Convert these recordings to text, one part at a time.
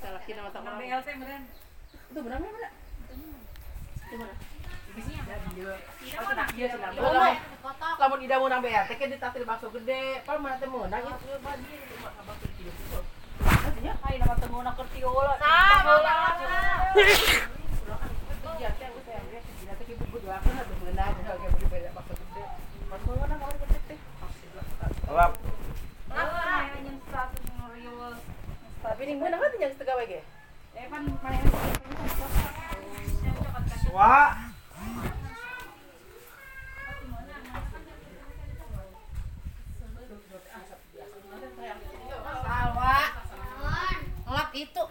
kira mata Nang orang. BLT meren. Itu berapa mana? Itu mana? Iya. Mau Lamun ida nang BRT kan ditatil bakso gede. Pal mana teh mau nang itu. Artinya Ai nama temu nak kertiola. sama iya teh aku teh ya tidak teh ibu dua kan ada mengenal ada kayak begitu beda bakso gede. Pas mau nang orang gede teh. Lap. Lah, yang satu riwa. Evan mana Wah. salwa ngelap itu.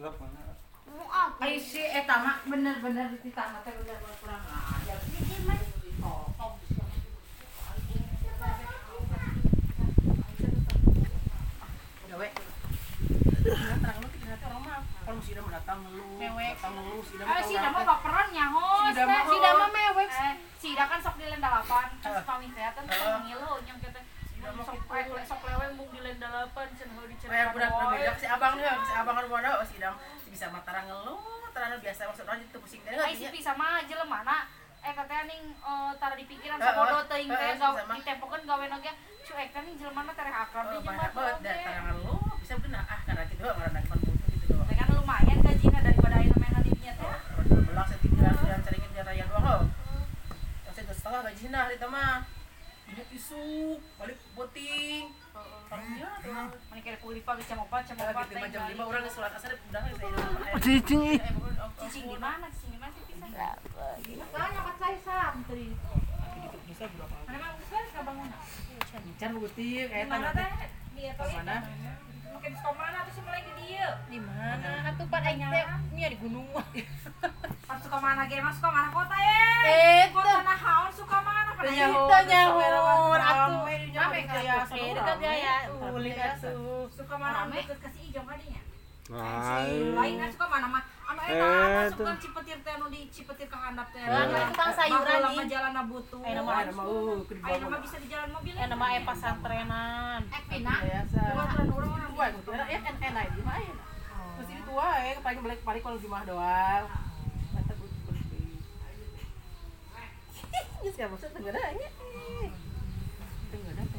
Lap mana? Ai si eta mah bener-bener di tanah teh bener kurang ajar. Udah we. Terang lu kita orang sih Eh. Eh, Ida kan sok teh kan ngilu. Dama Sok gitu. eh, sok mung di lendalapan cenah abang nih, kan biasa maksud orang itu pusing teh Ai si bisa mah jelema na eh katanya eh, di pikiran Heeh, sabodo teuing teh heeh, gaw sama. ditempokeun gawean ge cuek teh ning jelema na tereh akrab di banget tarang ngeluh bisa bener ah karena itu doang karena cuma butuh gitu doang. Dengan lumayan gajina daripada ayeuna main hadinya teh. Belang saya tinggal dan caringin dia raya doang loh. Saya setengah gaji nah itu mah. Ini isu balik boting. Kalau dia tuh Mani kere kulipa geus jam 4 jam 4 lagi lima jam lima orang sholat asar udah saya Cicing ih. Cicing di mana? Cicing di mana sih bisa? makanya kat saya santri bisa berapa? Mana mah geus ka bangunan. Can buting, Di eh mana tanah teh? Di eta Di mana? Makin sekolah mana tuh mulai di dieu. di mana? Atuh pan aing teh nya di gunung. Pas suka mana ge mas suka mana kota eh. Eh, Kota nahaon suka mana? Pada Itu. nyahur atuh. Rame, kayak dekat ya ya. Ulin atuh. Suka mana? Deket ke si Ijong kadinya. Hai. Lain suka mana mah anu eta Eh, kan Cipetir teh anu di Cipetir ka handap teh. Eh. Tukang sayuran mah jalan butuh. Mah bawah. bisa di jalan mobil pasantrenan Eh pina. Ya kan enak di mana? Mesti di tua ya, paling balik balik kalau di rumah doang. Ini siapa sih.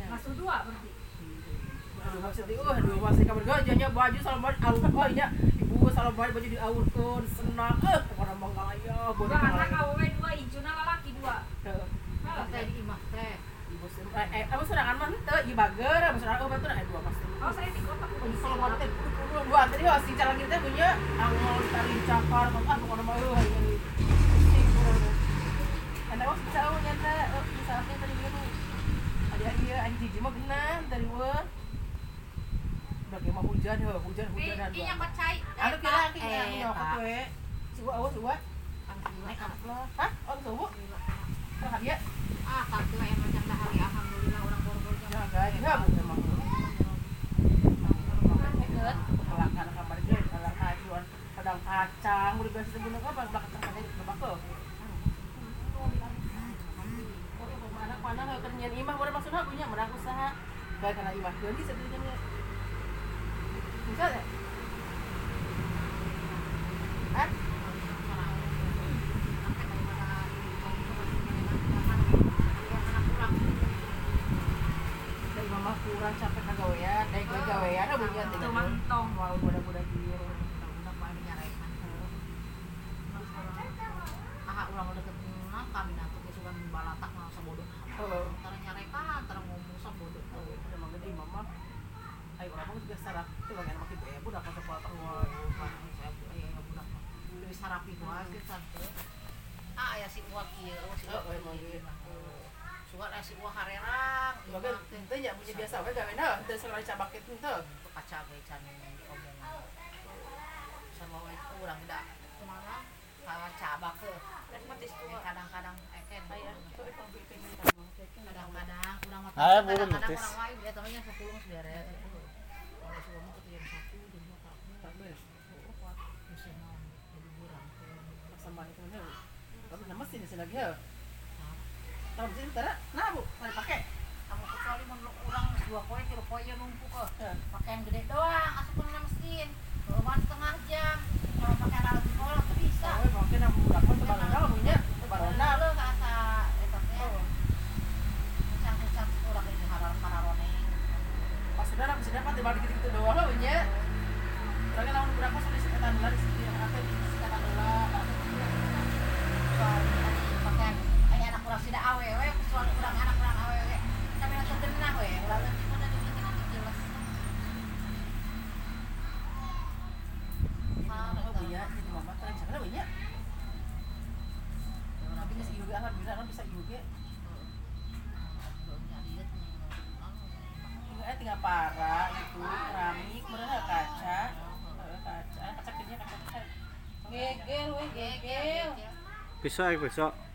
Masuk dua berarti. Baju salah baju oh iya ibu baju diaurkeun senang eh ngaya bodoh Dua anak awewe dua ijuna lalaki dua. Heeh. Teh di imah teh Ibu sen eh eh apa surangan mah teu ieu bager apa oh dua pasti. Oh saya di teh dua dua tadi oh si calon kita punya angol tari cakar apa ah hari bisa oh nyata misalnya tadi. Ada dia anjing dari. Udah kayak mau hujan ya, hujan hujan dan Iya. Anu kira kira Eh, nyokap tak. we. Suwa awas suwa. naik Hah? Oh suwa. Oh dia. ah emang hari alhamdulillah orang Ya ya memang. dia, kalau pedang kacang, udah biasa sebenarnya apa belakang kacang itu berapa kok? Anak mana kalau kerjaan imah, boleh maksudnya punya menang usaha. Baik karena imah jadi. Bisa ya? Hah? Dari mama kurang capek kagawean, dari gue gawean, ada bunyian mantong. Budak-budak udah paling nyarekan ah ulang udah ketemu kami nanti dia suka balatak mau sabodoh Oh. antara nyarekan antara ngomong sabodoh Oh, emang gede mama. Ayo orang sarap. Itu bagian makin ya budak pas sekolah saya ya budak mah lebih sarapi gua sih tante ah ya si uak iya. Oh si uak Oh, gitu. suka aya si uak harerang Sebagai ente ya punya biasa we gawe nah, ente sekali cabak itu. Ente. itu kaca gue can omongan sama itu ke mana? Kalau cabak ke kadang-kadang eken Aya, itu emang pengen kadang-kadang kurang mata Ah, belum, kadang-kadang kurang sini sini lagi ya kalau di sini nah bu mari pakai. Kamu kecuali mau orang dua koin tiga koin ya, numpuk kok pakai yang gede doang asup enam mesin. Berumah setengah jam kalau pakai alat bolak tuh bisa. Oh mungkin aku udah pun tebalan iya, kalau punya tebalan lo nggak asa itu ya. Oh. Kucang kucang sekolah ini harap harapone pas sudah aku sudah kan tiba dikit doang lo punya lagi lawan berapa sudah sekitar laris. awewe kecuali kurang anak kurang awewe sampai nonton genah we lalu jelas iya, mama banyak. Tapi ya, bisa kan bisa iyu. Tinggal eh, tinggal parah itu kaca, kaca, kaca kaca kaca. bisa Besok, eh, besok.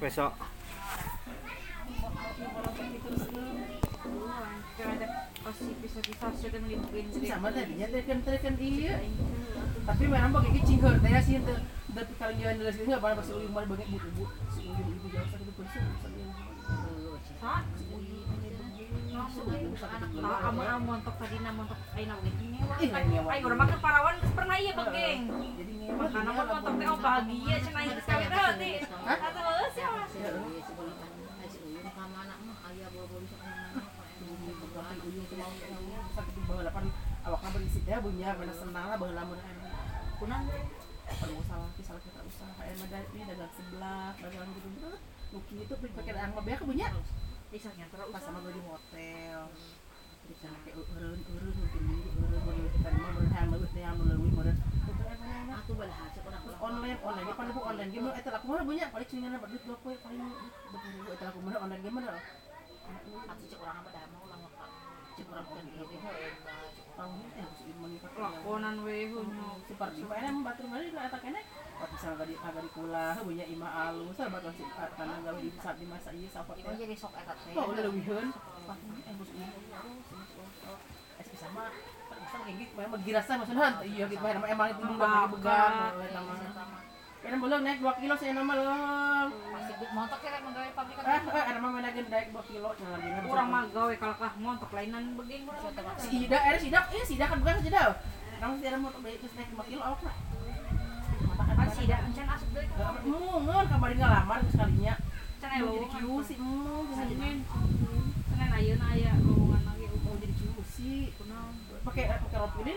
Besok. sama tadinya kan kan iya tapi memang bagi heur teh sih tapi kalau jalan dari sini enggak pada pasti ulin balik bagi ibu ibu ibu ibu jauh sakit pun sih Tahu kamu ah montok tadi na montok ay na ulit ngewa. Ih, ngewa. Ay urang makan parawan pernah iya begeng. montok teh oh bahagia? Kata ya. awakna berisi teh bunya bener senang lah baheula mun kunan perlu salah ki salah kita usaha aya mah ini dagang sebelah dagang gitu nuki itu pakai ang mah beak bunya Isanya terus. Pas sama gue di hotel. Di sana kayak urun urun mungkin diri urun urun kita mah berhang leuwih teh anu leuwih meureun online online. Dia paling online game eta laku mah bunya paling cingana duit dua poe paling ribu eta laku mah online game mah cek orang kan gitu tahu. Nih harus ilmu nih pakai lakonan we hunyo. seperti apa enak batur mana itu kene oh bisa agak di agak di kula bunya ima alus sabar batu si karena gawe di saat di masa ieu sapot teh jadi sok etat teh. Oh, udah eh bos ini terus es bisa mah bisa kayak gitu memang dirasa maksudnya iya gitu emang emang itu dulu lagi begang nama Kena belum naik 2 kilo saya nama lo. Masih good montok ya menggawe pabrik Eh, eh, ada mah mana naik 2 kilo jangan lagi. Urang mah gawe kalkah montok lainan begeng urang. si Ida, eh si Ida, eh si Ida kan bukan si Ida. Kamu si Ida mau beli terus naik 5 kilo. Kan sida encan asup deui ka. Mungun kamari ngalamar sekalinya. Mau lo. jadi QC, jadi Senin. Senin ayeuna aya lowongan lagi mau jadi QC. kunaon. Pakai pakai rompi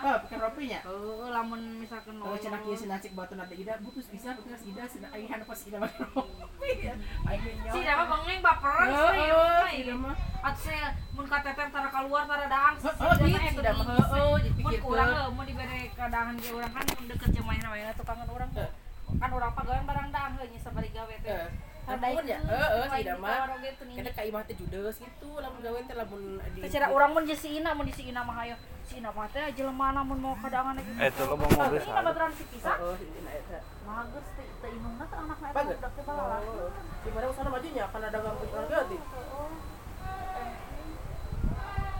ini? Ah, pakai rompinya. Heeh, lamun misalkan Kalau cina kieu sina cek batu nanti ida butus bisa butus ida sina aing pas ida mah. Aing nyawa. Si dapat bengeng baperan sih. ida mah. Atuh saya mun kateter tara keluar tara daang si Heeh, Sida gitu mah eta Heeh, Mun dipikirkeun. kurang mun dibere kadangan ge urang kan deket wae tukangan urang. Heeh. Kan urang pagawean barang daang heuh nya sabari gawe teh. Heeh. Tadaik Lamun ya, tuh, heeh, si lain ida mah. ditawar oge teu nih. Kena ka imah teh judes gitu lamun gawe teh lamun di. Secara urang mun jeung si Ina mun di si Ina mah hayo. Si Ina mah teh jelema mun mau kadangan gitu. Eh, itu lo mau mobil Ini sana. baturan si pisah. Ina. Mager teh teh inungna teh eta Bagus. budak teh balalaki. Oh, Di mana usah majunya kan ada gang orang ganti.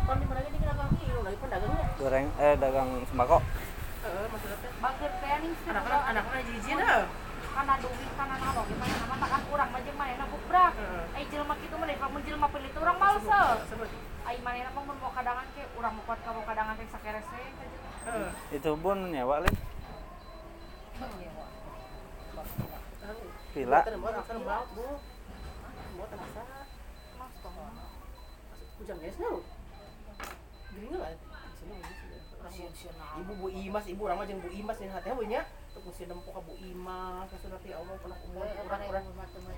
Kan di mana jadi dagang ini lagi pedagangnya. Goreng eh dagang sembako. Heeh, maksudnya teh. Bager teh ning Anak-anak anak-anak jijik dah. Kana duit kana naon ge mah nama takan urang mah jeung manehna bubrak. Heeh. Ai jelema kitu mah mun jelema pelit urang males. Sebut. Ai manehna mah mun mau kadangan ke urang mau kuat ka mau kadangan teh sakerese. Itu pun nyewa guys, no. Lah. Ini sini. Orang Ibu Bu Imas, ibu orang jeung Bu Imas yang hati nya. Tuh kusi nempok ka Bu Imas, kasuna teh Allah pernah umur urang-urang.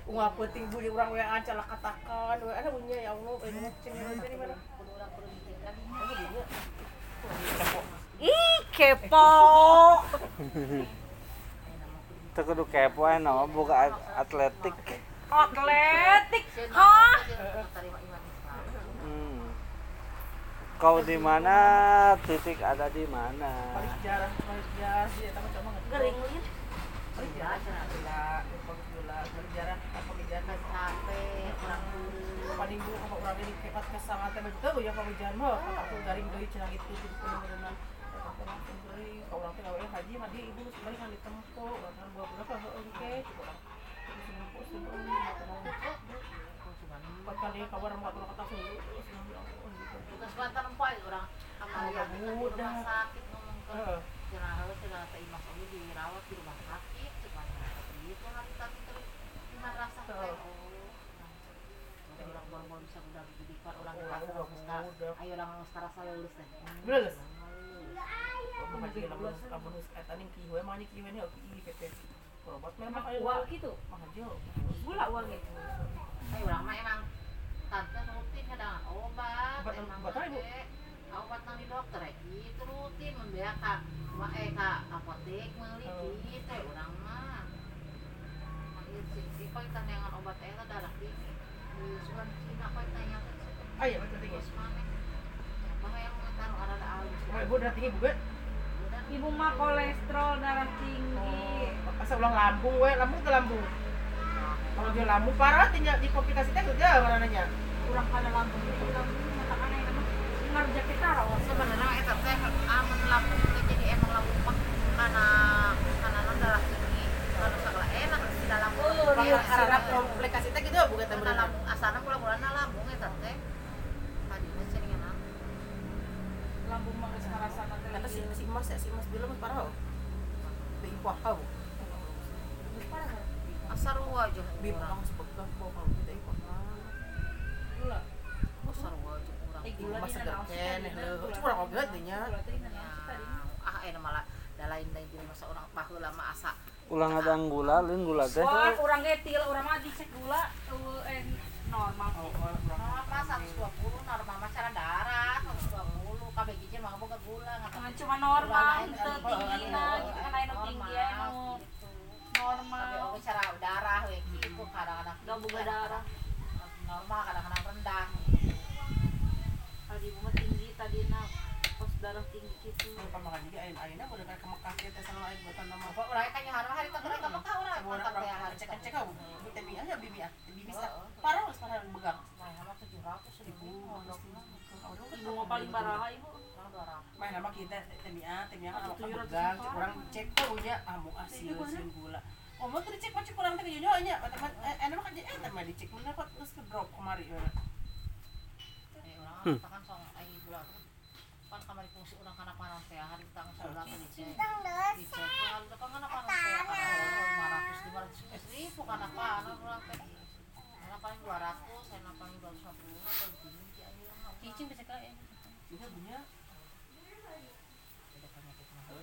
Ungah penting bu di urang we ancala katakan, we ana punya ya Allah, eh mau dari mana? Dia. Ih, kepo. Itu kudu kepo aja nama buka at- atletik. Atletik. Hah? Hmm. Kau di mana? Titik ada di mana? Paling jarang, paling jarang sih eta mah liat. Paling jarang cenah gula, gula, jarang apa jarang paling bu apa urang ini kepat ke sangat teh betul ya pamijan mah aku garing deui cenah gitu gitu beneran langsung deui ka urang teh gawe haji mah dia ibu sebenarnya kan ditempo urang gua berapa heuh engke coba urang Sempo, sempo, empat kali kabar mau atur kata sulu Tugas Banten empoy orang Mudah. rumah sakit ngomong ke Heeh. cenah halus cenah teh imas oge dirawat di rumah sakit cuman itu hari tadi terus di madrasah teh Heeh. oh Teh orang baru bisa udah jadi par orang Orang kita udah sekarang sekarang saya lulus teh Lulus? Lulus. Aku haji lamun lamun geus eta ning kieu mah nih kieu nih ki PT berobat memang ayo Wah gitu. Gula gitu. mah emang tante rutin kadang obat Obat- emang obat apa, Ibu? teh obat nang di dokter eh itu rutin membea ka ma eh ka apotek meuli Oh. gitu ya urang mah Nah, ieu si si koi tanyangan obat eta darah tinggi di sulan Cina koi tanyangan Ah iya betul tinggi. terus mana Bang yang taruh ada ada alus Oh, ibu udah tinggi bukan? Ibu mah kolesterol darah tinggi. Oh, ulang lambung, we lambung ke lambung. Kalau dia lambung parah, tinggal di komplikasi teh kerja mana nanya. Kurang pada lambung itu lambung mata kana yang nama ngarja kita rawa. sebenarnya eta teh amun lambung jadi emang lambung mah karena karena darah tinggi kalau segala enak di dalam Kalau Iya, komplikasi teh gitu bukan lambung asana mula-mulana lambung eta teh tadinya seringan Lambung mah geus ngarasana teh. Kata si si Mas ya si Mas bilang mas parah. Bi kuah kau. Geus parah. asar aja Bi kurang orang sebelah kau kau kita ikut. Gula. asar aja kurang Eh, mas Cuma teh- orang obat nya. Ya ah enak malah da lain lain di masa orang baheula mah asa Ulang ada gula, lain gula teh. Wah, urang getil, urang mah dicek gula eh normal. Oh, oh, Nah, apa 120 normal mah cara darah 120 kabeh hiji mah boga gula Ngan ngata cuma normal, kan, tinggi na, oh, gitu kan anu tinggi normal, anu gitu. normal. Tapi cara darah we gitu kadang-kadang Gak boga darah. normal kadang-kadang rendah Tadi ibu mah tinggi tadina pos darah tinggi gitu. Apa makan juga ayeuna ayeuna kayak ke Mekah kita sama aing buatan nama. apa urang tanya hareuh hari teh ka Mekah urang Sama orang kontak teh orang hari cek teh cek kau. Bi teh bi aja bibi ah. Bibi. Parah mas parah begang. Nah, sama 700 ribu. Ibu mah paling baraha ibu. Urang 200. Main nama kita temia, temia kan Atau apa ratus begang, empat. orang cek tahunya amu asil sin gula. Oh mau tuh dicek macam kurang teh nyonya nya, teman enak mah eh teman dicek mana kok terus ke drop kemari ya. Eh, urang kan song ai gula tuh. Kan kamari fungsi urang kana panas teh hari tang sebelah teh dicek. Dicek kan depan kana panas teh kana 500 500 ribu kana panas urang teh. Kana paling 200, saya paling 250 atau tinggi aja mah. Cicing bisa kae. Juga punya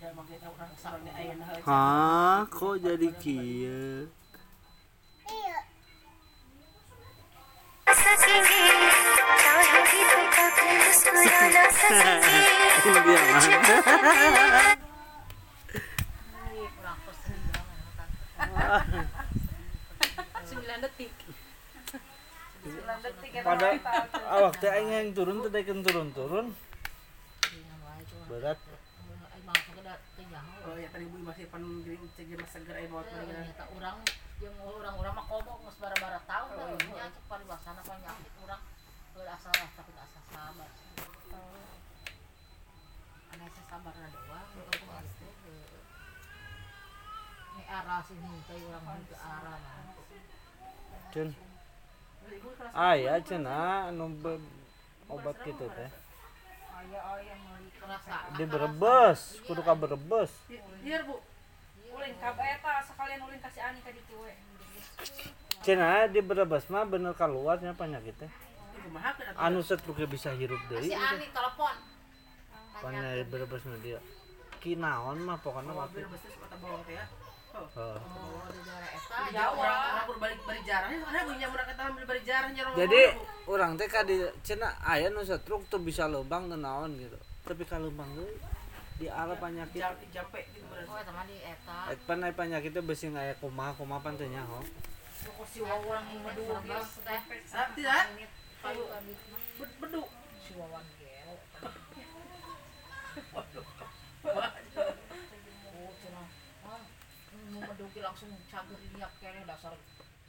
mah. Urang kos sendiri urang. 9 detik. 9 detik eta Pada teh aing yang turun teh turun-turun Dengan wae cuma. berat. Ai mah segeda teh jauh. Oh ya tadi ibu masih pan dia seger ternyata orang yang orang-orang mah komo geus bara-bara tahu teh nya cek paribasana penyakit urang. Teu asal tapi asal sabar. Ane asa sabar doang gitu pasti ini arah sini teh urang mah ke arah mah. Cun. Aya cenah anu be- obat kitu teh. Aya aya meuli. kerasa Di Brebes, kudu ka Brebes. Biar bu, Ulin ka eta sekalian ulin kasih ani ka ditu we. Cenah di Brebes mah bener kaluarnya penyakit teh. Anu setruk bisa hirup si deui. Ani telepon Penyakit Brebes mah dia. Kinaon mah pokoknya Oh, waktu. ya. Oh. Oh Jadi orang ka di cenah aya nu setruk tuh bisa lubang teu naon gitu. Tapi ka lubang deui di ala penyakit. jam jampe gitu bener. oh eta mah di eta Et pan penyakit teh beusi aya kumaha kumaha pan teh nyaho. Pokok si wawan medu Berbes teh Ah, tidak. paling abis mah Bed- Bedu. si wawan gel Oh, cenah. Ah, meduki langsung cager ini kene dasar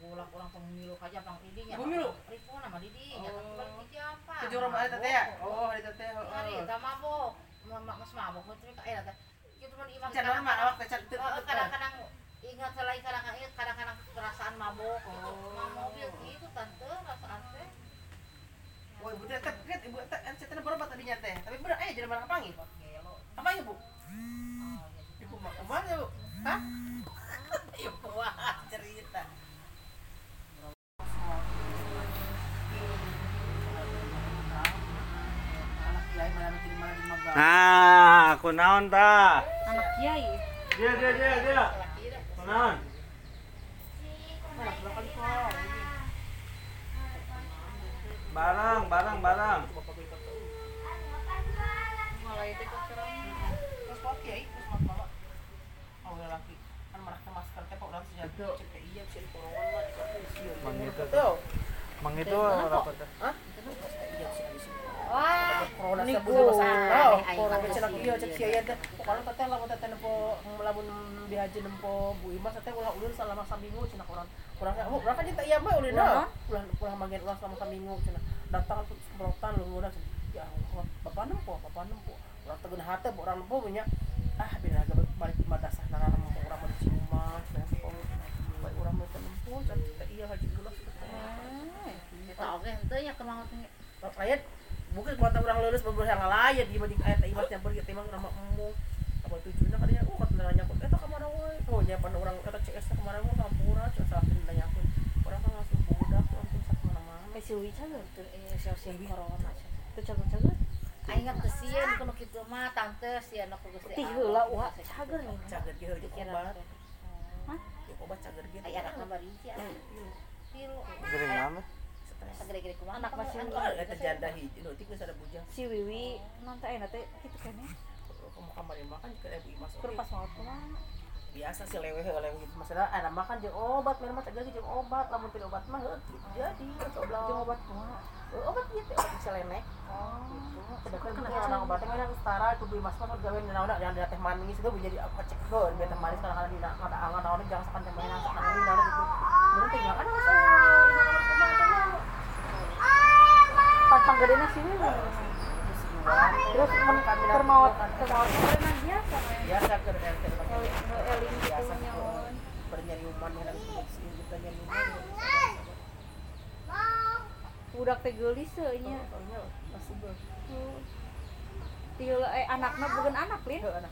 ulang ulang pemilu aja bang ini ya. Pemilu? Ribu nama Didi. Ya kan bukan Didi apa? Tujuh orang ada teh ya. Oh, ada teh. Hari kita mabok. Mama mas mabok putri ka eh teh. Itu mah imam can Oh, kadang-kadang ingat selain kadang-kadang kadang-kadang perasaan mabok. Oh. mobil gitu tante perasaan teh. Oh, ibu teh kan ibu teh cetan berobat tadinya teh. Tapi bener eh jadi mana panggil. Apa Bu? Oh, ya. Ibu mah ke mana, Bu? Hah? Ibu wah Nah, kunaon ta? Anak kiai. Dia dia dia dia. Barang, barang, barang. Mang itu, mang itu, apa? Wah corona Niku. sa bulan masa Ah, oh corona ay, iya cek ay. siya teh. Kalau teteh lamun teteh nempo lamun dihaji nempo Bu Imas teteh ulah ulun selama saminggu cenah urang urang oh urang kan cinta iya mah ulun Ulah, ulah bagian ulah selama saminggu cenah datang semprotan lu udah ya Allah bapak nempo bapak nempo. Urang tegun hate urang nempo punya. Ah bila balik di madrasah nara urang mau ciuman urang mau nempo cinta iya haji ulah Eta oge henteu nya kemangut nya. Ayat mungkin kuat orang lulus beberapa yang lain di balik ayat ibaratnya pergi timang nama emu apa tujuannya katanya oh kata nanya aku eta ke mana woi oh nyiapan orang kata CS ke mana woi kampura cuma salah nanya aku orang kan langsung budak langsung sak mana mana Eh si Wi cager Teu eh sosial corona. Teu cager-cager. Aing ngap teu sieun kuno kitu mah tante sieun aku geus Ti heula uha cager nih. cager gitu di obat teh. di obat cager gitu Aya anak nambah hiji. Tilu. Gering mana? Sagede-gede kumaha. Anak masih oh eta janda hiji. Nu tik geus ada bujang. Si Wiwi enak teh gitu kan ya. kamu kamar makan juga ibu imas Keur pas maot kumaha. biasa sih leweh leweh gitu. Masalah ada makan jeung obat minum mah cager jeung obat. Lamun tidak obat mah jadi. Jeung obat kumaha. Eh, obat gitu obat bisa lenek Oh. gitu. Sedangkan kan orang obatnya kan? yang setara itu beli mas mas gawe udah yang ada teh manis itu jadi apa cek go biar teh manis kadang kadang dina ada angan angan jangan sakan teh manis angan dina gitu. Belum tinggal kan nasi Wiwi. Terus termawat termawat karena biasa. biasa ke RT Eling biasa gitu nyaon. bernyari uman yang sih kita nyari uman Budak teh geulis nya. masih ber Ti heula eh anakna bukan anak lin. anak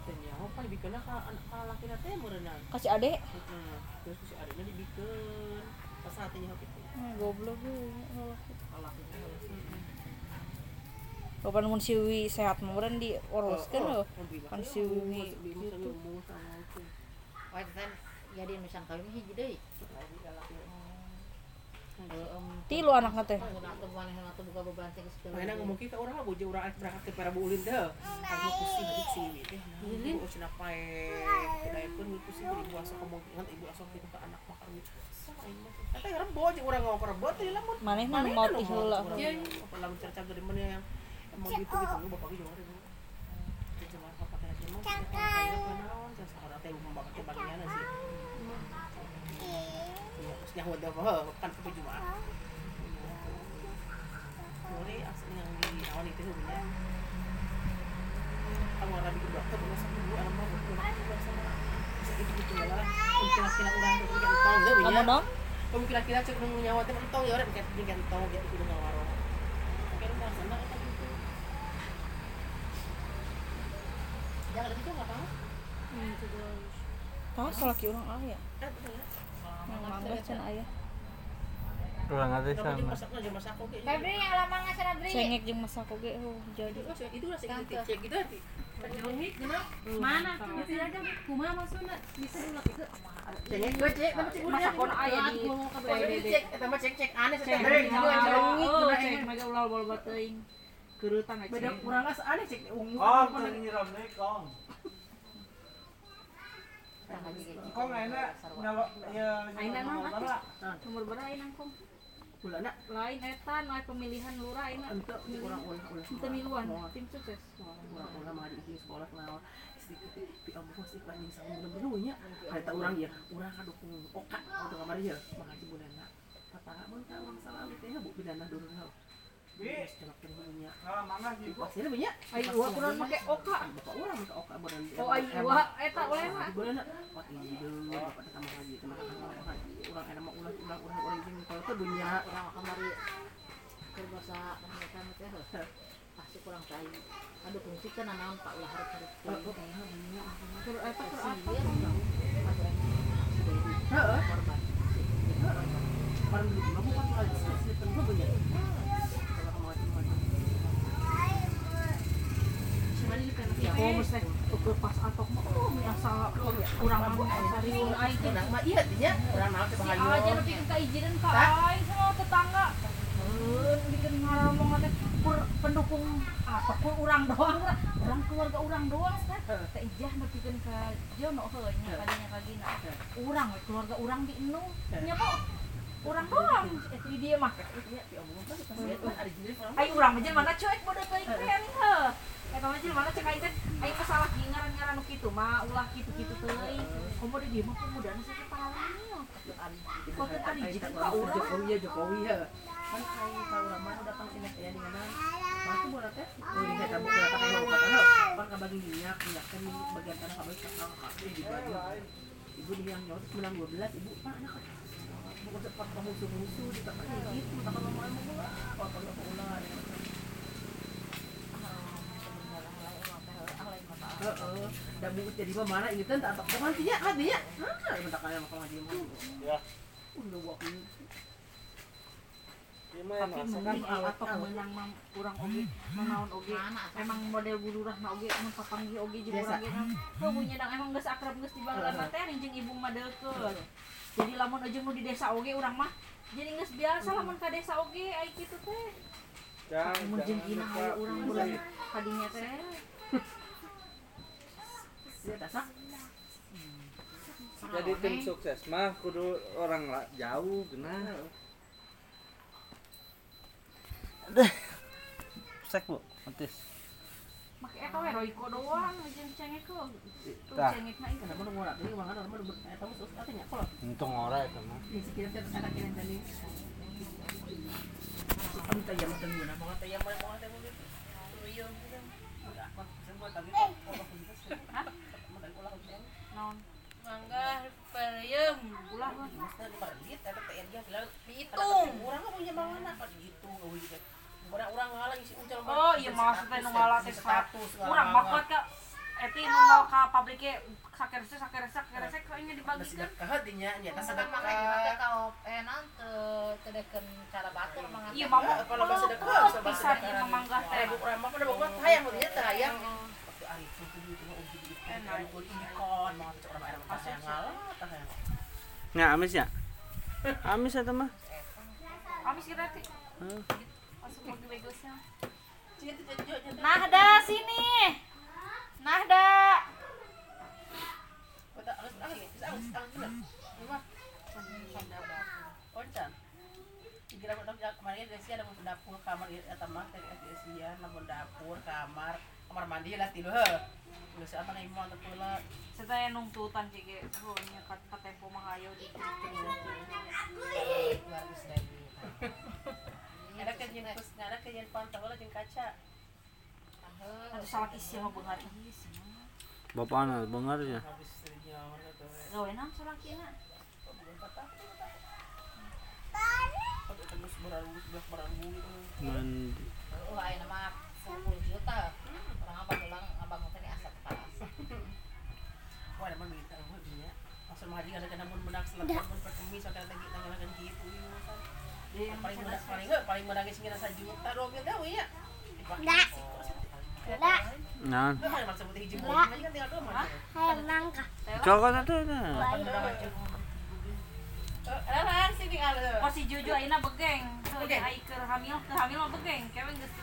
kan nyaho kan dibikinnya ka anak ka laki teh meureunna Kasih adek. Heeh. terus si adiknya dibikin pas hatinya gitu Hmm, goblok gue. Kapan mun si Wiwi sehat meureun diuruskeun loh. Kan si Wiwi gitu. Wah, itu kan jadi nusan kawin hiji deui. Heeh. Tilu anakna teh. Teh. Mana mungkin ke orang lah bojo orang berangkat ke para buulin deh. Aku pusing adik sih deh. Lilin oh cina pae. Tidak pun pusing jadi ibu asuh kemungkinan ibu asuh gitu ke anak makan. Kata ya rebo aja orang ngau rebo teh lamun. Manehna nu maot ti heula. Iya. Apa lamun cerita dari mana yang emang gitu gitu lu bapak juga ada. Cuma apa aja teh bagian sih. Kan ke asli yang di awal itu sebenarnya. Kamu orang bikin dokter dulu satu dua anak mau betul sama bisa itu gitu ya lah. Kira-kira orang itu kan tahu enggak Kamu kira-kira cek nunggu nyawa teh entong ya orang kayak bikin entong gitu kudu ngawaro. Kira nggak sana kan gitu. Jangan lebih enggak tahu. Tahu salaki urang aya. Eh betul ya. Yang mangga cenah aya. Kurang ada sama. oke. Febri yang lama ngasih Febri. Cengek jeung masak oge oh jadi. Itu itu lah sih cek gitu hati. Mana? Bisa kumaha itu. Cek cek Masakon aya di PDD. Cek eta mah cek cek aneh cek. Oh, cek mega ulah bol teuing. Keureutan aja. Beda cek ungu. Oh, nyiram kong. Gitu. Ya Lain eta naik pemilihan lurah aina. ente kurang tim sukses. Sekolah sedikit pi abu pasti kan yang sama bener-bener nya. Ada orang ya, orang kadukung oka untuk kamar ya. Makasih bulana. Patara mun ka urang salah teh bu dulu sih. Pasti banyak. Ai gua kurang make oka. Bapak orang minta oka beran. Oh ai gua eta oleh mah. Bulana. Pak ini dulu bapak teh kamar kamar. Urang enak mah ulah ulah ulah orang jeung kalau teh bunya. Kurang kamari. Keur basa mereka teh. Pasti kurang tai. Aduh fungsi kan naon Pak ulah harus apa? Heeh. Orang bukan sih tentu mati. Oh, mesti ukur pas atok mah oh biasa kurang mah sariun aing teh. Nah, mah iya dinya. Urang naon teh Si bahayu. aja ka sama tetangga. Heun bikin ngomong teh pendukung apa kur urang doang urang urang keluarga urang doang teh. Teh ijah nu bikin ka jono heuh nya kadinya kagina. Urang we keluarga urang di enu nya kok. orang doang eh di dia mah orang. Ayo urang mah mana cuek bodoh teh nih heuh. Eta mah jelema mana cek aing teh aing mah salah ge ngaran-ngaran kitu mah ulah kitu-kitu teuing. Komo di dieu mah pemudaan sih pahlawan. Foto ka tahu urang. Jokowi ya Jokowi ya. Kan tahu lama udah pang sini kayak di mana. Masuk bola teh. Oh, ini kita tak tahu kata lo. Kabagi minyak, minyak kan bagian tanah kabagi kakak kakak di baju. Ibu dia yang nyot menang 12, ibu pak anak bukan sempat musuh-musuh di tempat gitu, tak kalau mau emang bola. Oh, kalau mau Heeh, da jadi mah mana ini kan tak tak kan tinya kan tinya. Ah, bentak kaya mah mah. Ya. Udah gua ini. Tapi mending tok menang mah urang oge nanaon oge. Emang model bulurah na oge mun papanggih oge jeung urang ge kan. Heuh bunyi dang emang geus akrab geus teh jeung ibu mah deukeut. Jadi lamun ujung nu di desa oge urang mah jadi geus biasa lamun ka desa oge ai kitu teh. Mun jeung kina aya urang bulan kadinya teh. Jadi tim sukses mah kudu orang lah jauh genah sek bu mantis Make eta we Royko doang jeung cengek Tah. cengek mah ini mangan ada mana eta mah katanya kalau untung ora itu mah kira tadi. Mau mau tanya mau mau tanya mau Iya, udah semua kok kok kita. Hah? Mau tanya ulah hujan. Naon? Mangga perium. Ulah we. Mesti di marit ada TNI yang bilang Dihitung. Orang nggak punya mana dihitung euy. Orang-orang ngalah isi ujar Oh iya maksudnya nu ngalah teh status Urang bakot ka eti nu mau ka pabriknya sakerese sakerese sakerese kayaknya dibagikan. sedekah dinya nya ta Sedekah sedekah. makanya kau eh cara batur. Iya mah Ya, kalau bahasa pisan dekat. ieu memanggah teh. Eh, bu pada buat hayang dia teh hayang. Waktu ari itu tuh itu uji gitu. Kulit ikon mau air mata yang ngalah ya amis ya? Amis eta mah Habis kita teh. Nah dah sini. Nah dapur kemarin ada dapur kamar eta mah teh dia sih ya namun dapur kamar kamar mandi lah tidur heuh. Geus apa nih mau teu pula. Saya nungtutan cige. Oh nya kat tempo mah hayo di Ada kerjaan kus, ada kerjaan pantau lah jeung kaca. Aduh salah isi mah beungar ieu semua. bapak anak bengar ya Habis dari nyawa tuh. Gawe naon salakina? Pakai terus beraru, tanggalan gitu yang Paling benak paling heuh, paling ngira sajuta mil gawe ya. Enggak. Enggak. nah aja kan itu nah lah sini ada. Oh si Jojo ayeuna begeng. Begeng? ai keur hamil, keur hamil mah begeng. Kewe geus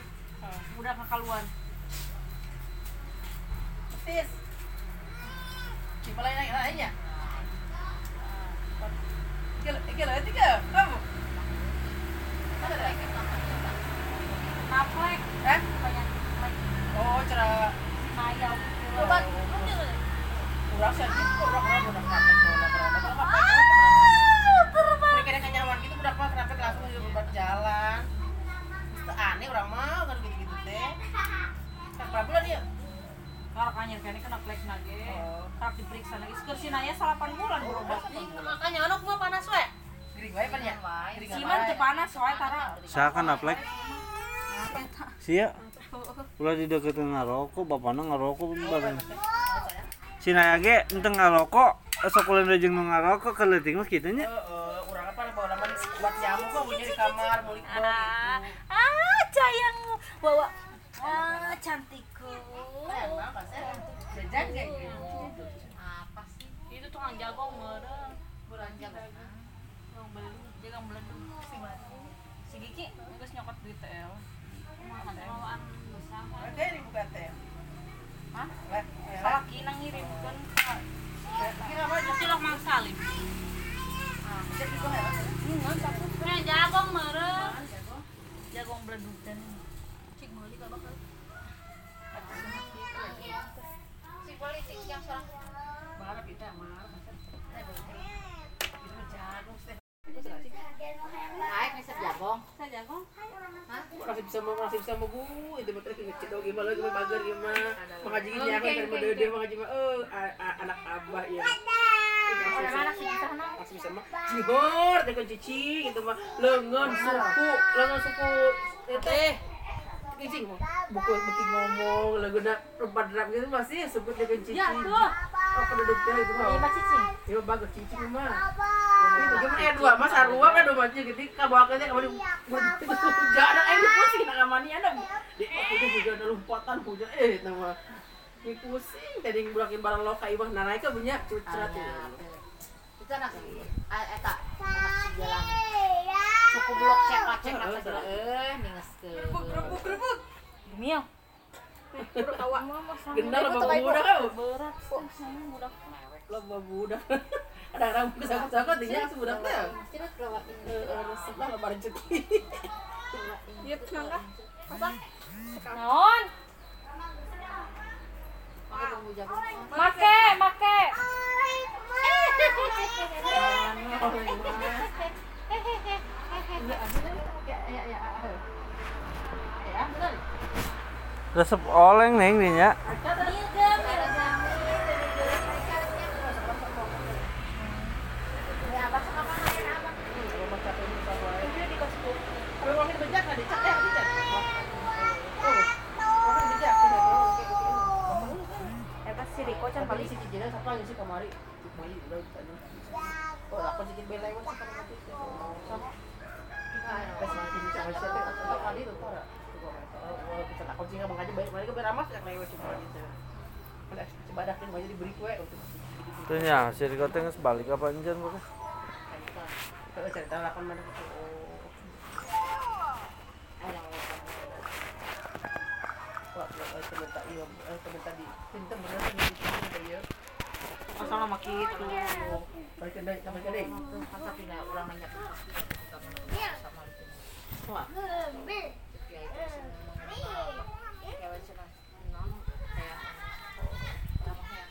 udah kakaluan. Tis. Coba lain lagi lainnya. Tiga. Kamu. Naplek Eh? Oh, cara kurang sih, kurang kurang gitu jalan. Aneh orang mau kan gitu-gitu teh. Kan bulan? Kalau kanyar kene kena nage. Oh. Tak diperiksa lagi. Sekarang si Naya 8 bulan berobat. Makanya anak mah panas we. Gering wae pan ya? Siman teu panas soalnya tara. saya kan aplek sia ulah di deketin ngarokok bapakna ngarokok bareng si naya ge ente ngarokok esok ulah jeung nu ngarokok keleuting mah kitu nya Heeh, urang apa bawa laman buat nyamuk kok bunyi di kamar mulik gitu. Ah, bawa ah jajan kayak gitu apa sih itu tukang jago meren bulan jago tukang belum jaga belum si batu si Giki nggak nyokot duit tel mawaan besar ada yang dibuka tel Hah? Salah kina ngirimkan Kira apa? Silok Mang Salim. Jadi gue heran Enggak, takut Nah, jagong merem Jagong beledukan Cik, mau lagi kabak. Masih bisa mau masih bisa mau gu itu ngecet oge mah lagi bager ge mah. Mengaji gini aku kan mah dede mengaji eh anak abah ya. Di sana? Masih bisa mah cihor teh kan cicing itu mah leungeun suku, leungeun suku teh mah buku buku ngomong lagu nak rupa drap gitu masih sebut dia kan cicing. Ya, tuh. Oh penduduk teh itu mah. Lima cicing. Ya bagus cicing mah. Itu cuma eh dua mas arua kan dua macam gitu ke teh kamu di jangan eh di pusing nak amani ada. Di oh itu juga ada lompatan hujan eh nama. Di pusing tadi ngulakin barang lo ka ibah nanai ka punya cucrat ya. Itu anak ah, eta anak sejalan. Suku blok cek cek Heeh, apa segala. heeh. Eh, ke. Mio. Gendal lo budak kau. Berat. Saya budak. Lo budak. Ada orang kesakut-sakut dia kasih budak teh. Eh, resep lah lo bareng cuti. Iya, kenapa? Apa? Naon? Make, make. Resep oleng neng nih ya. Kalau ya. Oh, yang. Oh, kan itu kunci nggak mengaji baik mereka beramas ya lewat cuma gitu. Udah, coba dakin aja diberi kue ya, si Riko teh geus balik apa pokoknya. kalau cerita mana gitu. Iya, eh, di sini ya. Asal nama gitu. Balik ke deh, sampai ke deh. Kan tapi nah orang nanya kita sama itu. Wah, Ya itu sih. Ya wes lah. Non kayak apa ya?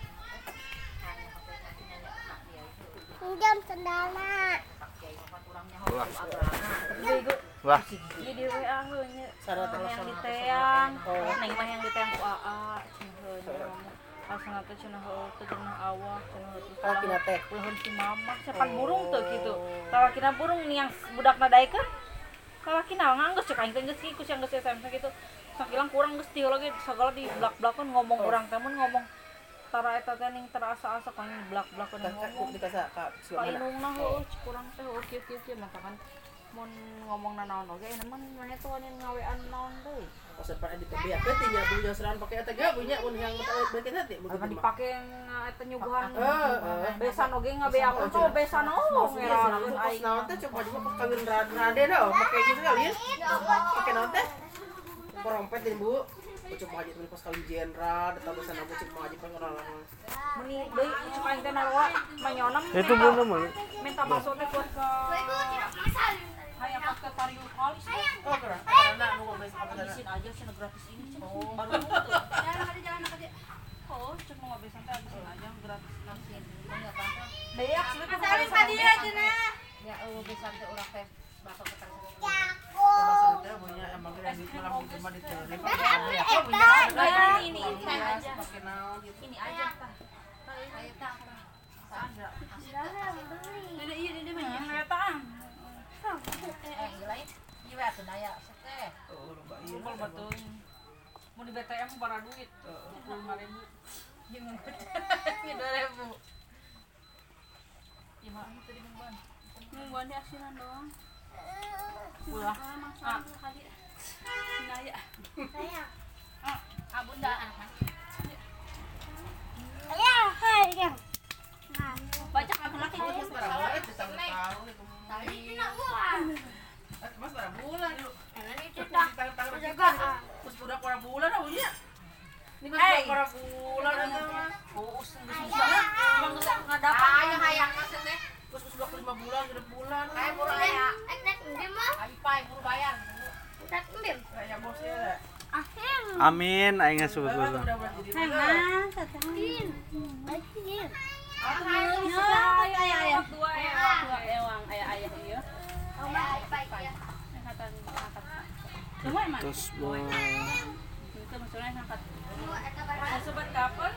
Hanya pakai nanti nanya tak dia itu. Jam sendana. Tak kiai apa kurangnya hukum agama. Wah, Iya di WA heunya. yang di teang. Neng mah yang di teang ku AA. Cenah heunya. Asana teh cenah heuh teh cenah awak cenah heuh teh. kalau kita teh. Ulun si mama cepan burung tuh gitu. Kalau kita burung nih yang budak nadaikeun. Kalau kita nganggeus cek aing teh geus kikus yang geus SMP gitu. Sakilang kurang geus tieu lagi segala di blak-blakon ngomong orang teh mun ngomong tara eta teh ning terasa-asa kan di blak-blakon Kakak ngomong. di kasar kak Ka mana? inungna heuh cek kurang teh heuh kieu kieu kieu maka kan mun ngomong naon oge namun mana tuh anu ngawean naon deui. Pas pada di PB apa tinya punya seran pakai eta gak punya mun yang nanti Apa begitu mah. dipake eta nyuguhan Eh, eh. besan oge ngabeakeun tuh besan oh Maksudnya seran ngerakeun pas aing. naon teh coba juga kawin rade rade dah pakai gitu kali ya. Pakai naon teh? Porompet ini Bu. Coba aja tuh pas kawin jenderal, datang ke sana Bu cuma aja pas orang orang. Meni deui cek aing teh naroa manyonem. itu bener mah. minta masuk teh buat ke hayang pas ke Tariul Kalis Oh, keren. Karena nunggu besok apa habisin aja cenah gratis ini cenah baru oh cek mau ngabisin teh habisin aja gratis. Langsung punya tante. Beak sudah kali sama dia Ya eueuh besan teh urang teh bakal ketemu. Ini Iya, aja gitu. ini aja iya Eh. Oh, iya. Mau di BTM bara duit lima ribu Jangan Ini 2000. gimana tadi mumban Mumban di asinan doang. Ulah. Ah Naya. Ah, bunda. Anak Baca kamu laki Mas bulan itu. Tahun tahun itu. Eh, Mas bara bulan. Tahun-tahun kita. Budak bara bulan oh iya. Ini kan bara bulan aja geus susah ngadapat Hayang hayang masuk teh. Terus terus budak lima bulan, genep bulan. Kayak. Ayo pai buru bayar. Kayak bosnya. Amin, aing sebut. Ya, ewang, ewang, ieu. Angkatan angkat. Semua emang. Terus boy. Itu maksudnya sobat kapan?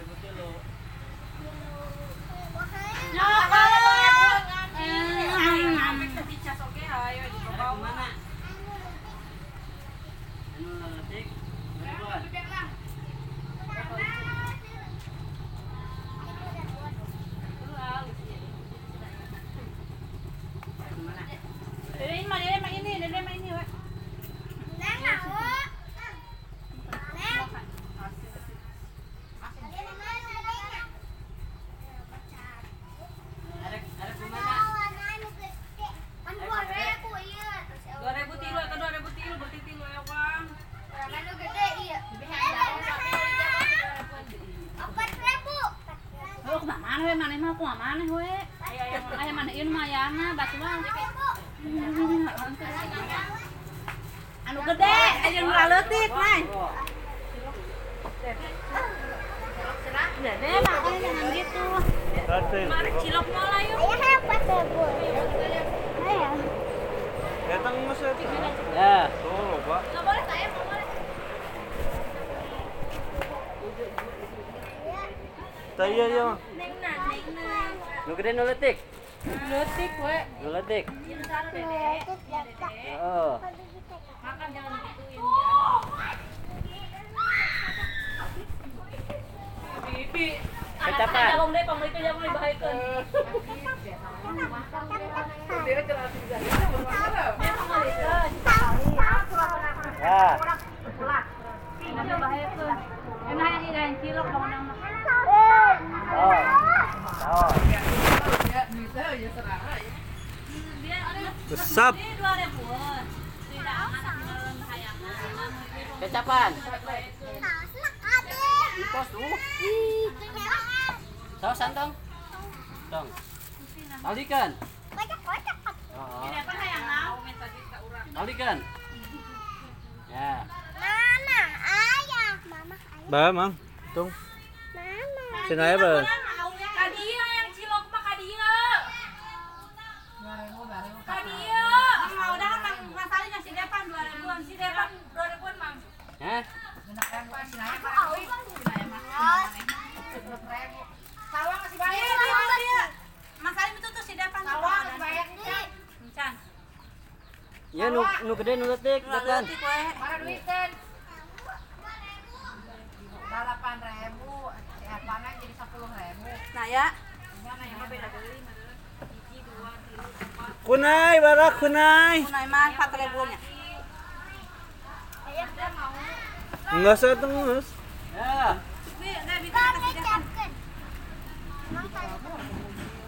Yang angkat non? Satu. Dede mah dede mah ini, dede mah ini, weh. Dua ribu tilu atau dua ribu tilu berarti tilu ya bang. Oh, ke mana we mana mana we? Ayah ayah ayah mana ieu mah ayana batu mah. Anu gede, aja nu leutik mah. Gede mah kan jangan gitu. Mari cilok mola yuk. Datang mas Ya. Tuh loba. Enggak boleh saya, enggak boleh. Taya ya. Neng na, neng na. Nu gede nu leutik. Leutik we. Dede. Oh. Makan jangan ya. Bibi. Kecapan. Deh, itu. Ya. Ya. Yang cilok dong nang mah. Oh. Oh. Ya, bisa ya serah aja. Dia ada Besap. Ini dua ribuan. Tidak anak dalam hayangan. Kecapan. Pos tuh. Sausan dong. Dong. Talikan. Oh, Ini apa hayangan? Minta kita urang. talikan. Ya. Ba, Mang. Tung. Sinaya ba? Kadia yang cilok mah kadia. Kadia. Mau dah kan masalahnya si Depan 2000-an, si Depan 2000-an, Mang. Hah? Sawah masih bayar. Iya, dia. Masalah itu tuh si Depan. Sawah masih bayar nih. Encan. Ya nu nu gede nu leutik depan. Mana duitkan? Delapan ribu, si Apana jadi sepuluh ribu. Nah ya. Kunai, barak kunai. Kunai mah 4000 nya. Enggak usah tunggu. Ya.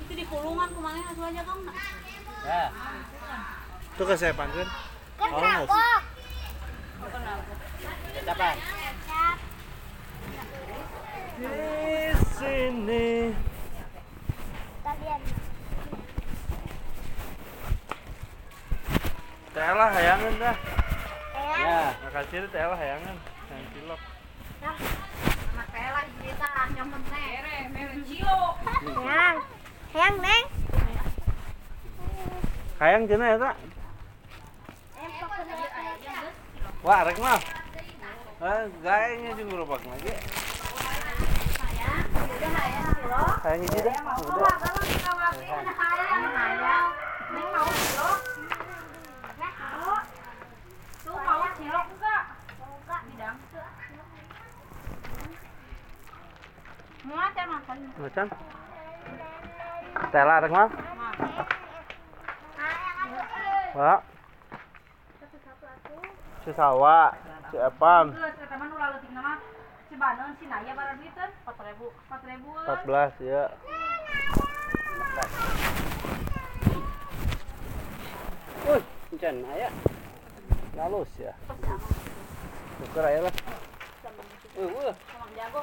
Itu di kulungan ke mana asuh aja Kang. Ya. Tuh ke saya panggil. Oh, Kecapan. Di sini. Telah hayangan dah. Ya. Makasih itu telah hayangan. Yang cilok. Anak pelan cerita, yang penting. Mere, mere cilok. Hayang cina ya tak? Wah, rek mah. Eh, gayanya juga gerobak lagi. Hiji dah. Udah. Stella rek mah. Wah. Si Sawa, si Epan, Geus eta mah nu leutik nama si Baneun si Naya bara duiteun 4000. 4000. 14 ya. Wih, encan aya. Halus ya. Tuker aja lah. Wih, wih. Sama jago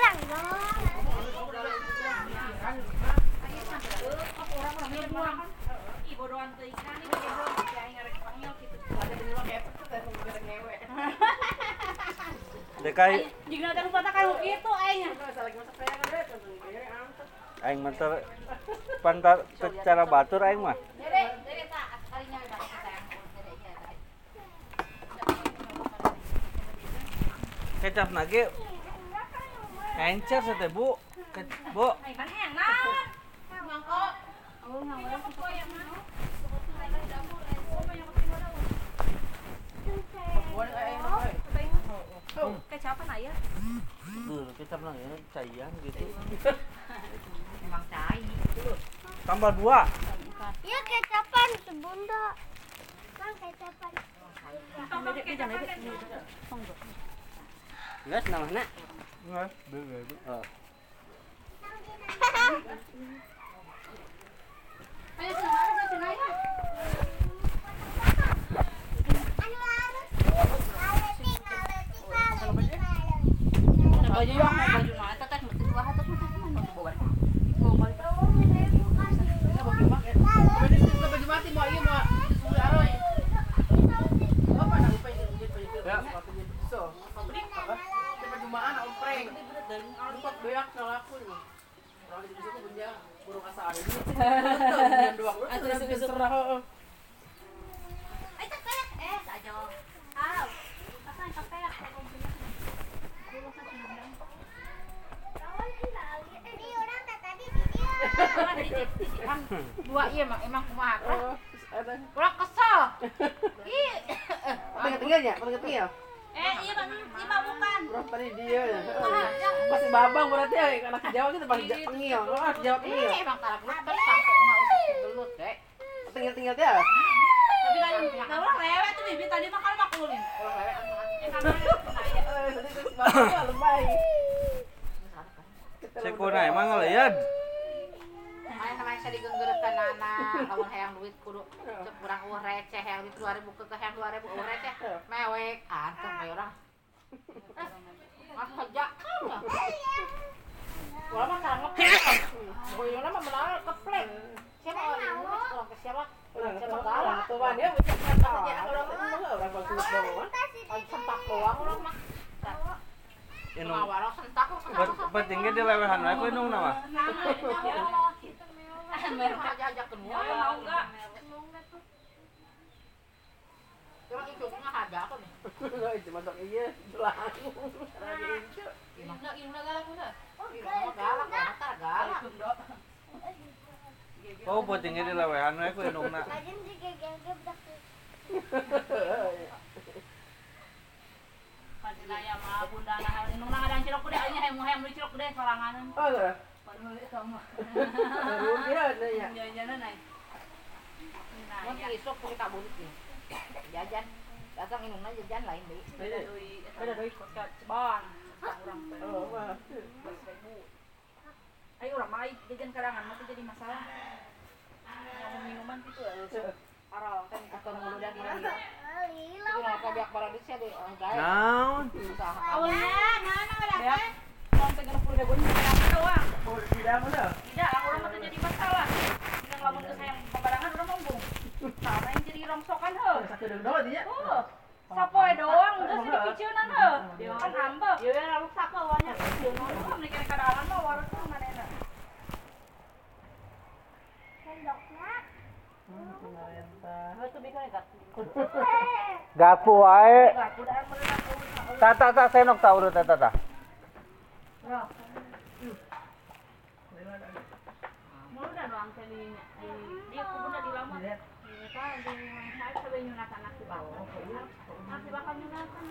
Orang. Dekai Jika ada lupa tak kayak gitu aing. Aing mentar pantar secara batur aing mah. Dede, dede enak. Mangkok. Oh, ngawal aku yang mau. Buat kayak yang Kecapan ayah. Tuh, kecap nage caian gitu. Emang cai. Tambah dua. Ya kecapan sebunda. Bang kecapan. Geus namanya. Nggak, beda. Oh. Ayo cenah, ayo cenah ya. Anu harus. Ngaletik, ngaletik, ngaletik, Baju yang mau baju mah eta teh mesti dua hatot mah mana bawa. Ini baju mati mau iya mau suwi aroy. Apa nak lupa ini gitu gitu. Ya, sepatu gitu. So, beli apa? Ini baju maan ompreng. Lupa beak ngelaku ini. Orang di situ punya burung asa ada ini. Yang dua lu sudah diserah. heeh. Eh tepek, eh aja. Ah, apa yang tepek? Ini orang tak tadi di dia. Dua iya emang emang kumaha. Oh, ada. Kurang kesel. Ih. Tinggal tinggalnya, tinggal tinggal. Eh, iya Bang, iya Bang, bukan. Bro, tadi dia ya. Masih babang berarti ya, anak Jawa kita paling ja- tengil. Oh, anak Jawa tengil. Eh, Bang tarak lu kan sampai enggak usah gelut, Dek. Tinggal tinggal dia. Tapi kan enggak orang lewat tuh bibi tadi makan makulin. Orang lewat kan. Ya kan. Eh, tadi terus babang lebay. Sekuna emang ngeliat. Main sama yang saya digenggerekan anak, lamun hayang duit kudu cek kurang uang receh, hayang duit 2000 ke ke hayang 2000 uang receh, mewek, anteng we orang. Mas kerja kan ya. Gua mah kan ngeplek. Boyona mah menang keplek. Siapa orang orang ke siapa? Orang Siapa orang galak? kan macam katanya orang orang orang bagus doang. Lagi sentak doang orang mah. Inung Ngawaro sentak lu sentak. bet betingnya di lewehan wae ku inung nama. Mereka aja ajak kenua. Mau enggak? Ikutnya ada apa nih? Enggak itu masuk iya belang. Lagi imahna galak udah. Imahna galak, mata galak. Oh, betingnya di lewehan wae ku inungna. Lajeng juga gagap dak. Padahal mah bunda nah nung nang ada cilok gede anya hayang hayang beli cilok gede soranganan. Oh. Padahal itu mah. Baru dia nanya. Jajan naik. Nah, Mun isuk kita bulit nih. Jajan. Datang inungna jajan lain deui. beda deui beda cebang. Urang teh. Oh. Ayo urang mah jajan karangan mah teh jadi masalah. Yang minuman gitu ya. Parah kan Atau. Lila. Itu kabiak ya. Naon? Usaha. Awalnya mana udah Ya. Mau teh 60 ribu nyerang doang. Oh, tidak orang jadi masalah. Lamun pembarangan mombong. Sama jadi rongsokan heuh. Satu dong doang dia. Oh, sapoe doang geus di piceunan heuh. Kan ambek. Ieu ya mah manehna. Gapu wae. Tata tak senok tau urut tata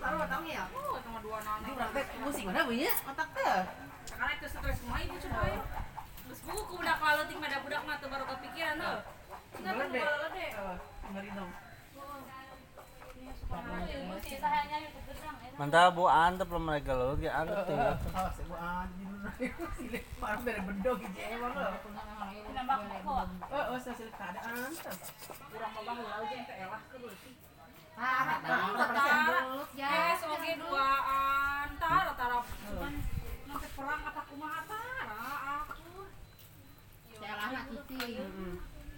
Batangnya ya. Oh, sama dua praktek musik mana bu ya? Otak teh. Sekarang itu stres semua ibu coba ya. Terus buku ku budak ada mah tuh baru kepikiran tuh. Tuh kalau lede. Mantap bu antep lah mereka lo, kayak antep mau anjing dulu. Sini parah bere bendog gitu emang lo. Nambah kok. Oh, oh, saya sih keadaan. Kurang mah baheula jeung teh elah kudu Tara, oke duaan, tara, tara, kan nanti perang kata kumaha tara, aku. Saya lah nak titi.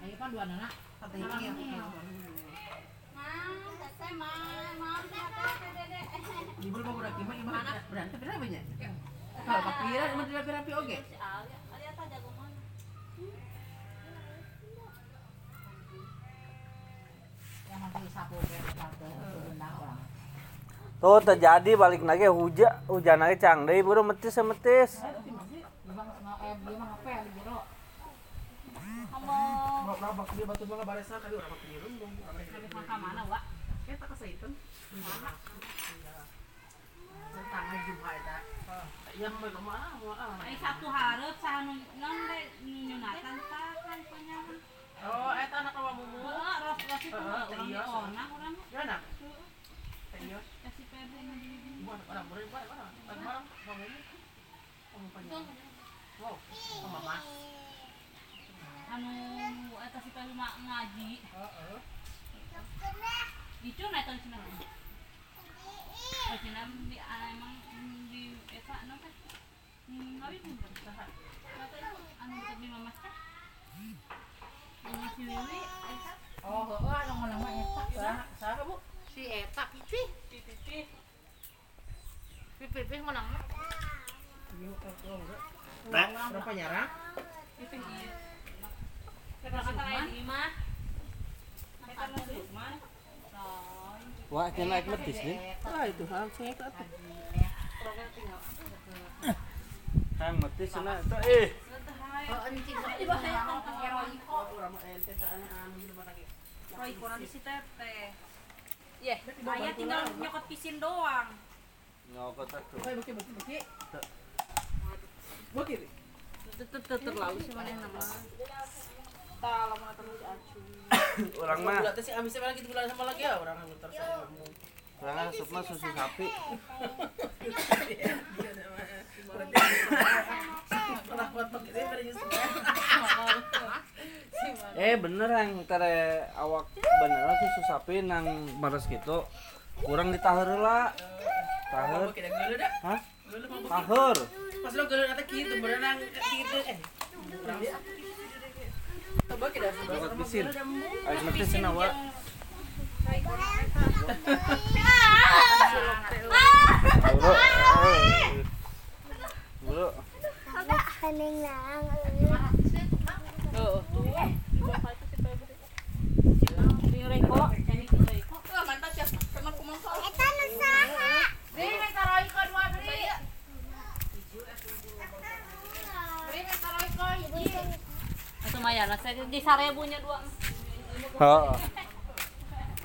Ayo kan dua anak. Ini ya. Ibu mau gimana gimana berantem berapa banyak? Kalau kepikiran emang tidak rapi oke. Tuh terjadi balik lagi hujan, hujan lagi cang deh, buru metis ya metis. Eh ya. Yang ah, ah. Satu nyunatan kan penyaman. Oh, eta anak kamu mumu. Heeh, itu iya. urang. Ya nak. Ayo. Kasih Buat orang beri buat orang. Kamu panjang. Wow, sama mas. anu eta si mah ngaji. Heeh. Itu di ana emang di eta anu teh. Ngawin mun saha. Kata itu anu tadi mama teh. Anu si Wiwi eta Oh, heeh anu ngomong mah eta. Saha saha Bu? Si eta pipi. pipi. Pipi pipi ngomong mah. Ini enggak. Berapa nyarang? Pipi lain mah. Eta. Wah, kena naik metis nih. Ah itu ke atas. Kang metis sana itu eh. Oh, anu di mana lagi. Heroiko nanti si ayah tinggal nyokot pisin doang. Nyokot. Oh. Tetep terlalu sih mana nama. Tah lama terus acu. Orang mah, teh si lagi? Sama lagi ya? Orang terus kamu. orang asup mah susu sapi. Nyusul. Eh bener yang tere awak bener susu sapi nang baras gitu. Kurang ditaheur lah. Dah. Hah? Taheur. pas lo gula nanti gitu berenang gitu eh. Coba kita pisin. Air metis cenah nu saha? Beri meh karoiko dua beri.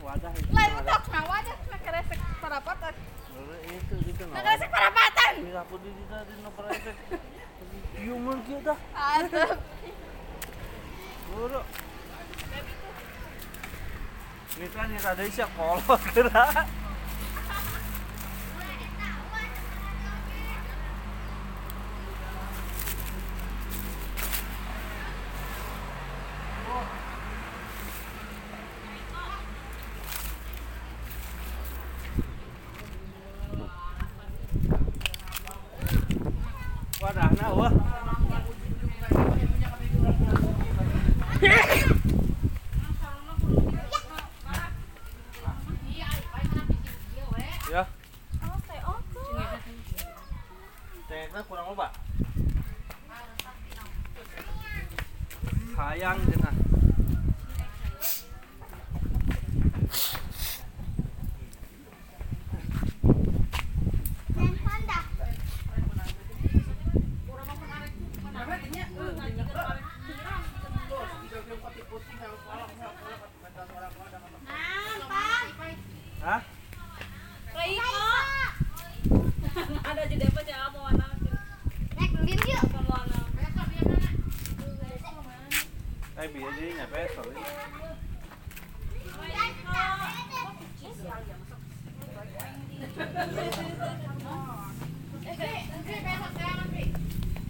Kedus ya. Bener. Lo. Wadah itu. wadah. Nah, wajah nak keresek parapatan. itu gitu nah. Keresek parapatan. Bisa pun di dina di nomor efek. Human kita. Aduh. Buru. Ini kan yang tadi sih kolot gerak. Wadah, nah wah. Cengekna kurang loba. Hayang cenah. Hah? Ada aja dapat ya mau mana? Mau mana? Ay, biya din niya peso. eh.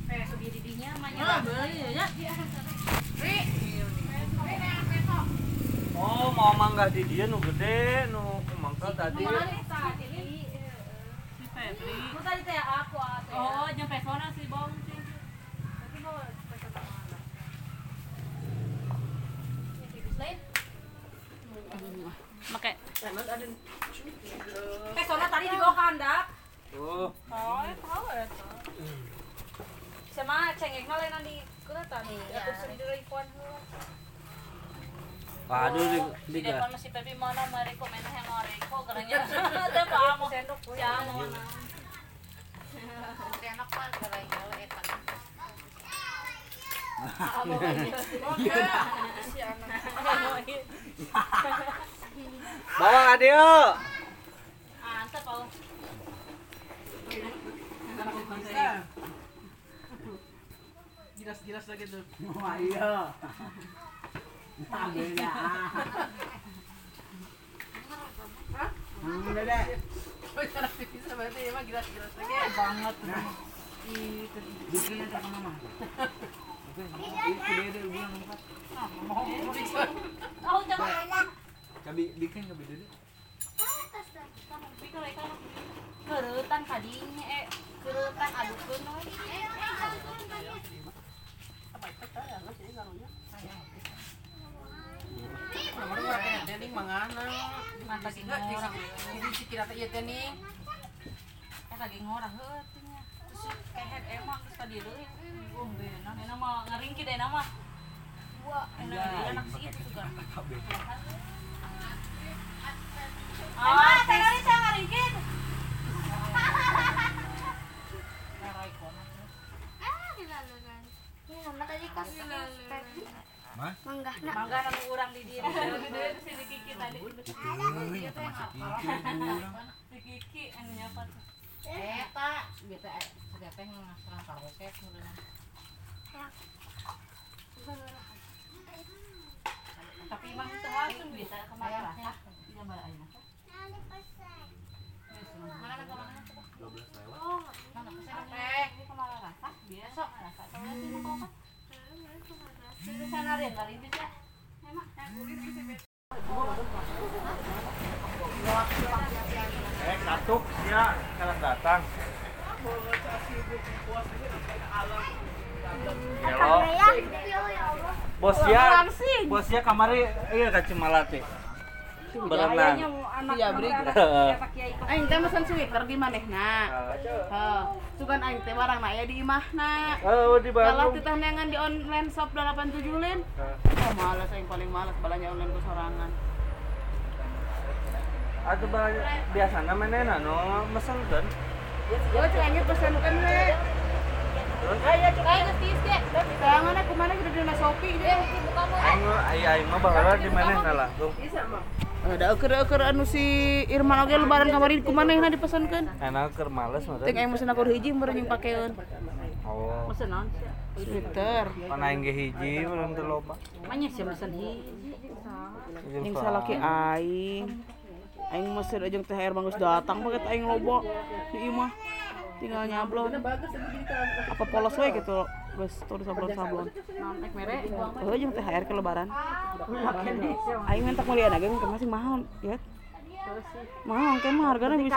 Peso di didinya manya. Oh, mau mangga di dia nu gede, nu kumangka tadi. Lu tadi teh aku ate. Oh, jeung pesona sih bong. Make Emang ada pesona tadi dibawa ke handak. Oh, Oh, tahu eta. Sama cengekna lain di kereta nih. Aku sering dari kuan waduh di di Di depan masih Pepi mana mereka main yang mereka keranya. Ada apa sendok ya mau mana. enak kan kalau yang eta Bawa adio. Antep au. Gilas-gilas lagi tuh. Oh iya. Hmm, Dede. Oh, cara bisa berarti emang gilas-gilas lagi. Banget. Bikinnya tak mama. Oh, bikin kabi Dede. Kerutan kadinya eh tening mangana. Mantap Enggak. Jadi si kira tening. Lagi emang sih itu juga. Ah, bisa. Mangga nanu urang di dieu. Si Kiki tadi. Si Kiki anu nyapa tuh. eta biasa sudah teh karosep mulai Tapi emang itu langsung bisa ke mana rasa. Tidak balik aja. mana ada mana coba Oh, mana ke sana teh? Ini ke mana rasa? Biasa rasa. Kalau itu mau apa? Di sana Rin, kali ini ya. Memang. Eh, katuk ya, sekarang datang. Halo. Bos ya, bos ya kamari iya ka Cimalate. Berenang. Iya, beri. Heeh. Aing teh mesen sweater di manehna. Heuh. Sugan aing teh barang aya di imahna. Oh, di Kalah Bandung. titah neangan di online shop 87 lin. Oh, males aing paling males balanya online ku sorangan. Atuh ba- biasana manehna no mesenkeun. Oh, cek anjir pesankeun we. Aya cek aing geus tiis ge. Tanganna kumaha kita dina Shopee deh. Aing mah ai aing mah baheula di manehna Ada euker-euker anu si Irman oge lebaran kamari kumanehna dipesankeun. Enak keur males mah. Ting aing mesen aku hiji meureun yang pakeun. Oh. Mesen naon? Sweater. Pan aing ge hiji urang teu loba. Manya sih mesen hiji. Yang salaki aing. Aing mesen jeung THR mah geus datang paket aing loba di imah. Tinggal nyablon. Apa polos we gitu geus tuh sablon-sablon. Naon ek mere? Oh, jeung THR ke lebaran. Aing mentak mulian ge mungkin masih mahal, ya. Mahal kan mah hargana Kain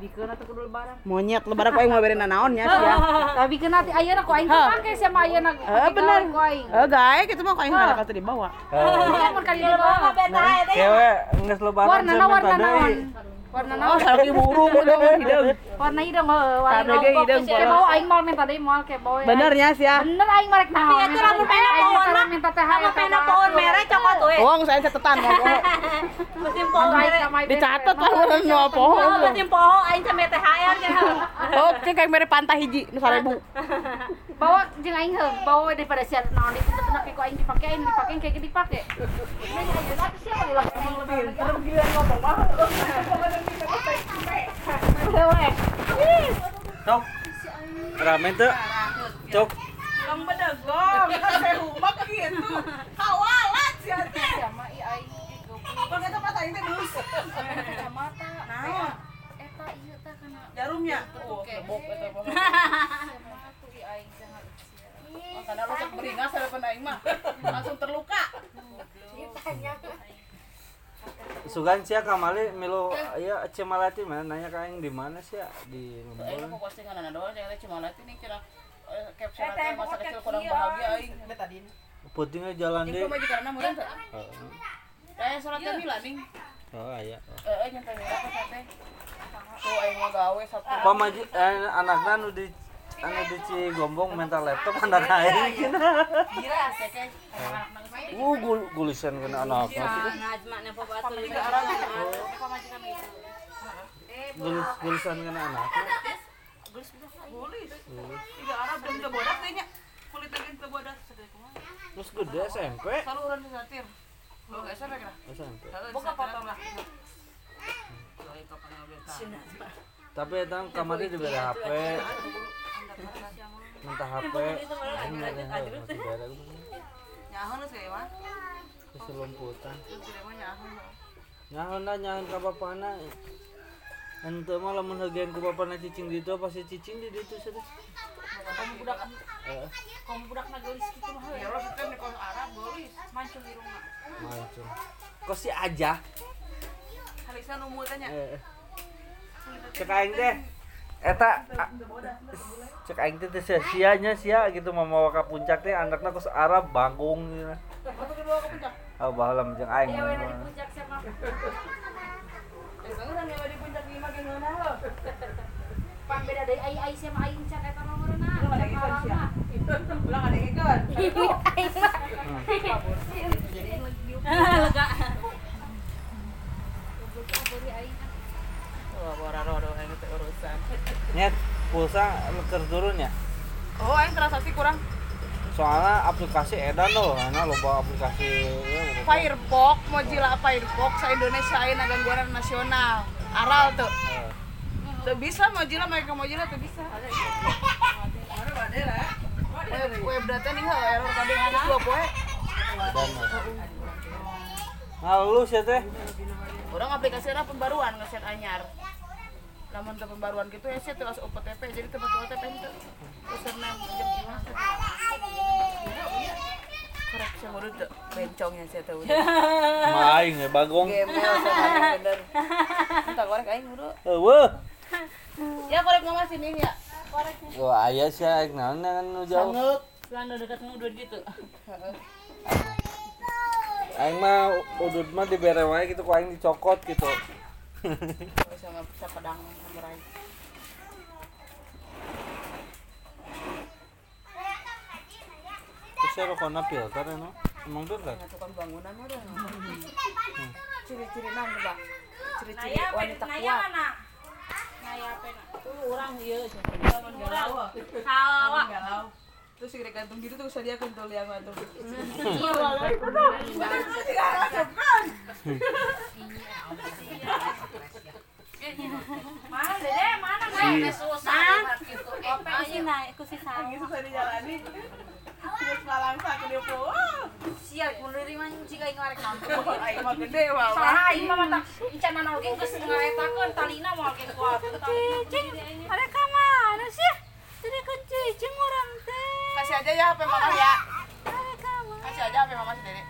bisa kudu lebaran. monyet lebaran ku aing mah berena naonnya sia. Tapi bikeun nanti ayeuna ku aing pake sama ayeuna. Eh aing. Eh gae gitu mah ku aing ada kata dibawa. Oh. Lamun kali di bawah. Cewek geus lebaran Warna saya minta warna naon? warna Oh, sareng burung udah hidung. warna hidung heuh warna ge hidung, kayak polos. bawa aing mal minta deui mal kayak bawa Benernya sih ya. bener aing marek naon Tapi lamun pena pohon mah. minta teh Lamun pena pohon merah cokot we. Oh, saya catatan. Musim pohon. Dicatat lah pohon. Oh, musim pohon aing teh mere THR nya. Oh, cek kayak mere pantai hiji nu 1000. bawa jeung aing heuh bawa daripada sia naon itu bener kayak aing dipake aing dipake kayak gitu dipake tapi siapa ulah emang lebih Cok. Ramen tuh. Cok. Kang bedegong, saya humak gitu. Kawalat sih teh. sama i aing Kok eta mata ini terus. Naon? eta ieu teh kana Jarumnya. Oh, kebok eta pohon. kacamata tuh i aing jangan Karena beringas ada pun aing mah. Langsung terluka. Sugan sia kamali milu ya Cimalati mana nanya ka aing di mana sih di Aing Lembur. mau postingan anak doang jangan cuma lihat ini kira eh, caption aja masa kecil kurang bahagia aing. Beta din. Putingnya jalan Ini deh. kok mah juga anak muda tuh. Heeh. Kayak salat Jamila ning. Oh aya. Eh, eh nyampe merah ke sate. Tuh aing mah gawe satu. Pamaji eh, anakna nu di anu di Cigombong minta laptop anak aing. Gila keke. Uh gul gulisan kena. Najmanya po batu. Gulis gulisan kena anakna. Gulis. Tiga Arab dan ke bodak kayaknya. Kulit lagi ke bodak. Terus gede SMP. Selalu urang di satir. SMP kira. SMP. Buka foto lah. Tapi eta kamari dibere HP. Minta HP. Nyahon sih mah. Keselumputan. Nyahon. Nyahan na nyahan ka bapana. Ente mah lamun hagean ku bapana cicing di ditu pasti cicing di ditu sudah. kamu budak Eh, kamu budak nagelis gitu mah Ya lo nih kalau Arab bolis. mancung di rumah mancung. Kok si aja? Halisan umurnya. Eh. Cek aing deh. Eta cek aing teh sia- sianya sia gitu mamawa ka puncak teh anakna kos Arab bangung gitu. Puncak. Ah baheula jeung aing. ya di puncak siapa orang yang di puncak lima ke mana lo? pan beda dari ai ai sama aing can eta mah meureuna Ulang ada ikon sih. Ulang ada ikon. Lega. Oh, bora rodo yang itu urusan. Nyet pulsa keur turun ya. Oh, yang transaksi kurang. Soalnya aplikasi edan loh, ana loba aplikasi ya, loba. Firefox, Mozilla Firefox, sa Indonesia ayeuna gangguan nasional. Aral tuh. Eh, Tuh bisa Mozilla mereka Mozilla tuh bisa. Lah. Web data nih hal error kabeh geus dua poe. Nah, lu sih teh. Orang aplikasi ada pembaruan ngeset anyar. Namun teu pembaruan gitu ya sih terus OTP jadi tempat OTP itu. Username email. Korek saya murid tuh bencongnya saya tahu. Maing ya bagong. Gembel sama bener. Entah korek aing murid. Eueuh. Ya korek mama sini ya. Wah, aya sih aing naon kan nu jauh. Sangeup. Lan dekat ngudut gitu. Aing mah udud mah dibere wae gitu ku aing dicokot gitu. Sama pedang samurai. Terus saya rokona filter no. Emang filter? Tukang bangunan dah. Ciri-ciri naon coba? Ciri-ciri wanita naya kuat. mana? Naya pena. Tuh orang ieu sih. Galau. Hawa. galau. Terus segede gantung gitu tuh saya kan tuh liang tuh. Mana Dede? Mana Si susah gitu. Sih naik. Terus malangsa ke dia po. sial mundur di mana jika aing ngarek nonton Aing mah gede mah. salah aing mah mata encan mana oge geus ngaetakeun talina moal ke kuat cicing ada kamana sih jadi kucing orang teh Kasih aja ya HP mama ya. ada kamana Kasih aja HP mama Dede.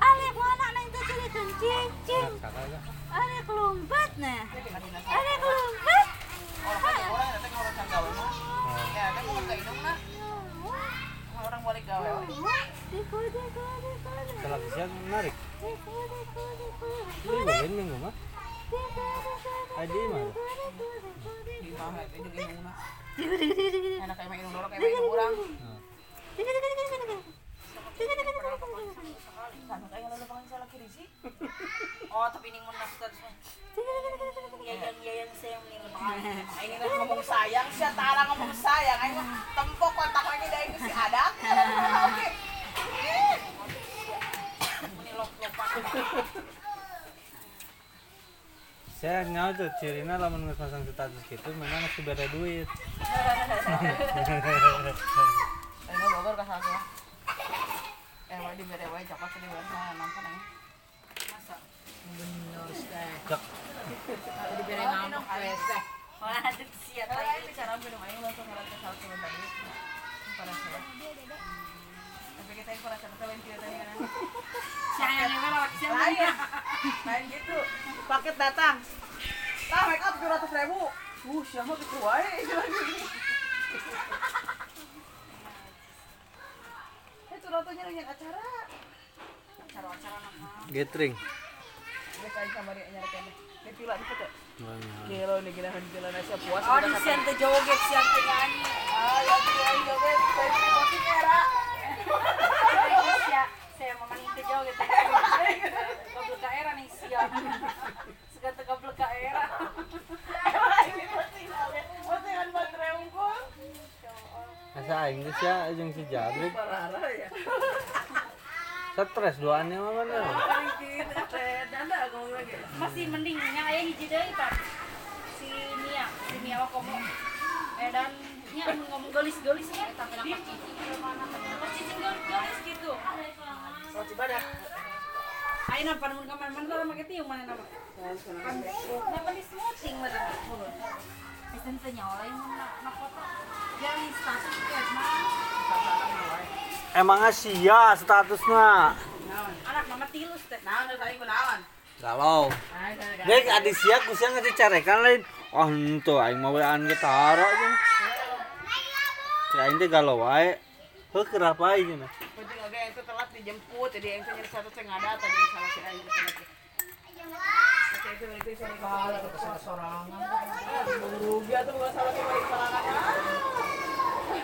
Alek mana nang teh jadi kucing ada kelompat nah ada kelompat Orang orang teh gawe mah. Ya, ada mau ke hidung nah. Orang balik gawe. Kalau bisa menarik. Ini bagian minggu mah. deko Di mana itu juga yang una. Enak kayak main dorong kayak main orang. Sama kayak lalu panggil salah kiri sih. Oh, tapi ini. Yayang yayang saya Aing ini ngomong sayang, tara ngomong sayang. Aing mah tempok kontak lagi Oke. lop-lopan. saya nyawa tuh cirina lamun geus pasang status gitu memang masih beda duit Bogor salah. Eh, di bere wae coklat di bere sana. Masa bener teh. Cek. Di bere ngambek aes teh. Waduh, siap Kalau lagi. aing bicara belum aing langsung kita yang ceritanya kan. Siang yang lewat lewat siang. Lain, lain gitu. Paket datang. Lah make up tujuh ratus ribu. Uh, siapa gitu wae. Itu rotonya dengan acara. Acara-acara mah. gathering Biasa aing kamar nyari kene. Foto. Kilo nih gila hanjila nasi puas. Oh, di siang teh joget siang teh nyanyi. Ah, ya joget. Saya kopi mau main teh joget teh. Goblok ka era nih ka era. Ini kan asa aing geus ya jeung si Jabrik Parah ya. Stres doanya mah bener. Masih mending nya aya hiji deui Pak. Si Nia, si Nia mah komo. Eh nya ngomong gelis-gelisnya tapi nak cicing mana? Gelis gitu. Oh, coba dah. Ayo pan mun kamar mana tara make tiung mana nama? Kan dapat di smoothing mana? Esen teh nyawa lain mun na na foto. Yang status ke mah emang sia statusnya anak mama tilus teh. Nah, udah tadi kunaon. galau Nah, Dek adi sia ku sia ngedicarekan lain oh henteu aing mah wean ge tara jeung Si aing teh galau wae heuh kenapa aing cenah Kucing yang itu telat dijemput, jadi yang itu nyari satu saya nggak ada tadi salah si Aing itu itu itu tuh ke sana sorangan. Rugi atau bukan salah balik sorangan.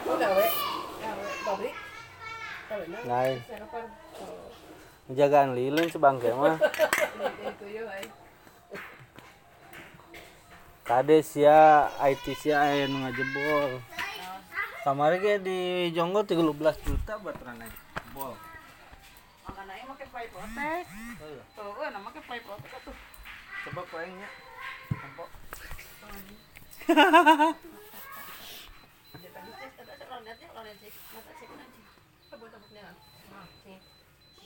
Udah we, ya we, pabrik. Nah. menjagaan lilin sebangke mah kade sia IT sia aya nu ngajebol kamari ge di Jonggo 13 juta baterai jebol Makan Aing pakai pipe protek. Tuh, eh, nama pakai pipe protek tuh. coba koengnya tempok Ada tadi sih, ada ada orang lihatnya, orang lihat sih. Mata sih kan anjing. Coba tepuknya. Nah, sih. Ya, ini mah. Eh, jadi mah kayak Nu bareureum. Belum baru langsung ya kan? Anu umum mah Tinggi ungu. Setelah itu setelah teh ungu gitu mah. mau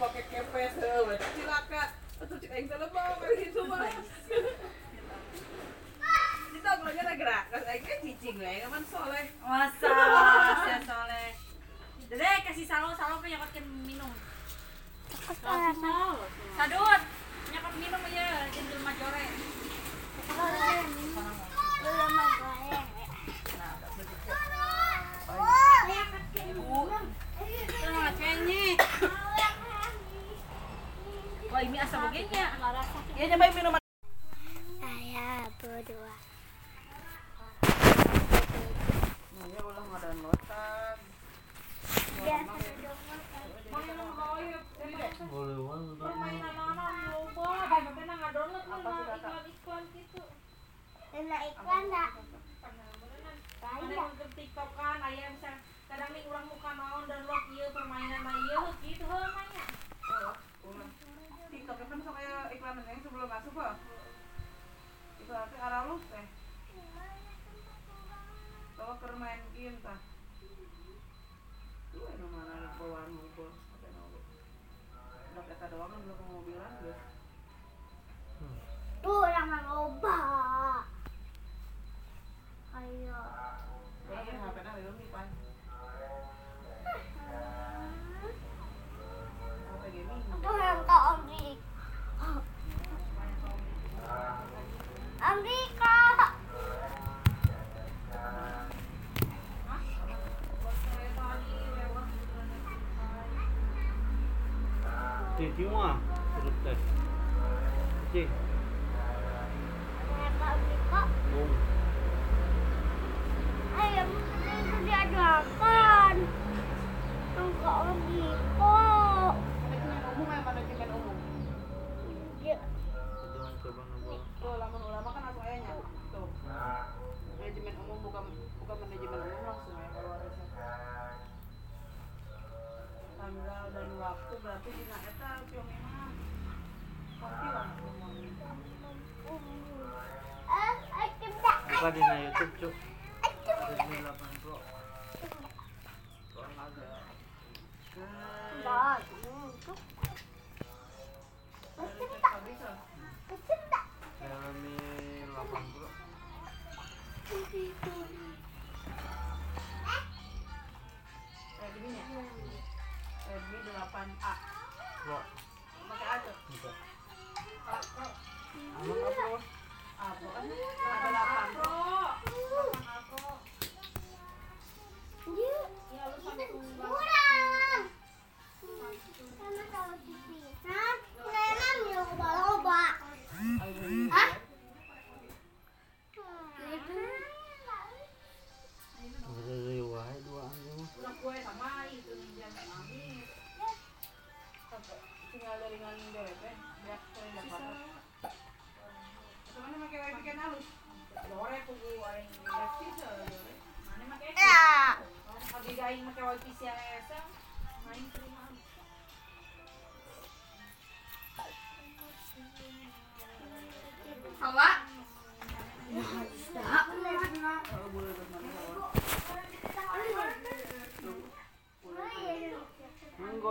pakai kepes. Cilaka. Atuh cek aing lebah kali itu mah. Kita belanja ada gerak, kas aing kan cicing we, aman soleh. Masa soleh. Dede kasih salo salo pe minum. Sadut nyokot minum ya jeung jelema jore. Tengah kayaknya. Wah ini asa begini Ya nyobain minuman. Saya berdua. Ya ulah ngadan lotan. Permainan anak loba, bapak pernah nggak download iklan-iklan gitu. Kena iklan tak? ke TikTok kan aya misal kadang nih urang muka naon download ieu permainan mah ieu gitu heuh manya. TikTok kan sok kayak iklan yang sebelum masuk kok. Iklan teh aralus teh. Tawa keur main game tah. Tuh anu mana bawaan orang loba. Buka di na YouTube cuk. Redmi 8 Pro. Kurang ada. Tidak. Bisa. Tidak. Realme 8 Pro. Redmi nya. Redmi 8A. Pro. Pakai A tuh. A Pro. A Pro kan Tinggal dari ngaling DP, biar sering dapat. Kan. Lore Ya. Main terima. Hawa. Kalau boleh terus mana Ini goyang-goyang kayaknya dah. Kalau lagu ya. Nah, nah, nah. Kan apa sih beres ah? Nanti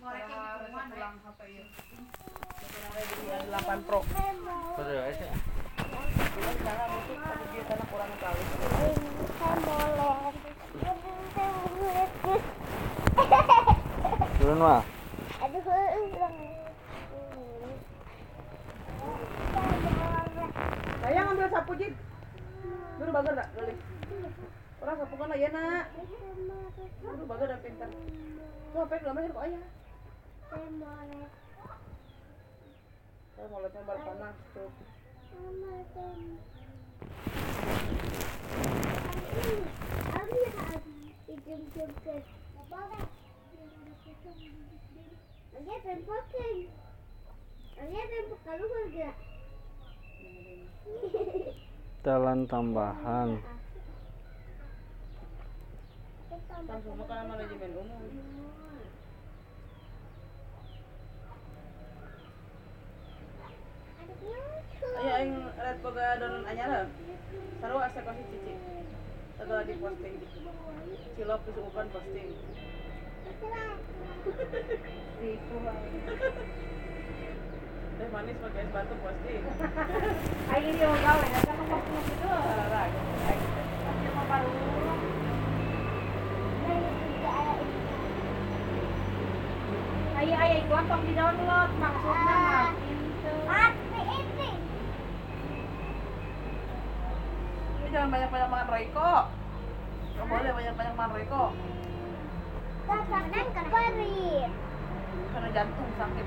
korek yang di rumah Pulang HP ya. Sebenarnya di 8 Pro. Ya sih. Cuman jangan untuk satu dia karena kurang kali. Turun mah. Sayang ambil sapu jid. Dulu bager dah, beli. Orang sapu kan ya nak. Dulu bager dah pintar. Tuh apa yang gambar kok ayah? Saya mau lihat gambar panas tuh. Jalan tambahan. Langsung makan manajemen umum. Ayah yang lihat boga donon anyar. Sarua asa kasih cici. Segala di posting. Cilok disuguhkan posting. Itu Teh manis pakai es batu posting. Ayo dia mau gawe, ya kan mau itu. Sarara. Dia mau baru. Ayo ayo iklan tong di download maksudnya mah gitu. Ini jangan banyak-banyak makan Reiko. Gak boleh banyak-banyak makan Reiko. Karena jantung sakit.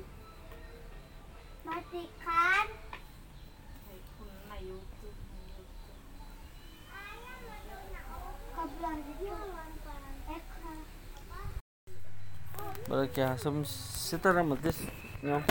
Balik ya asam sita ramatis. Nyong.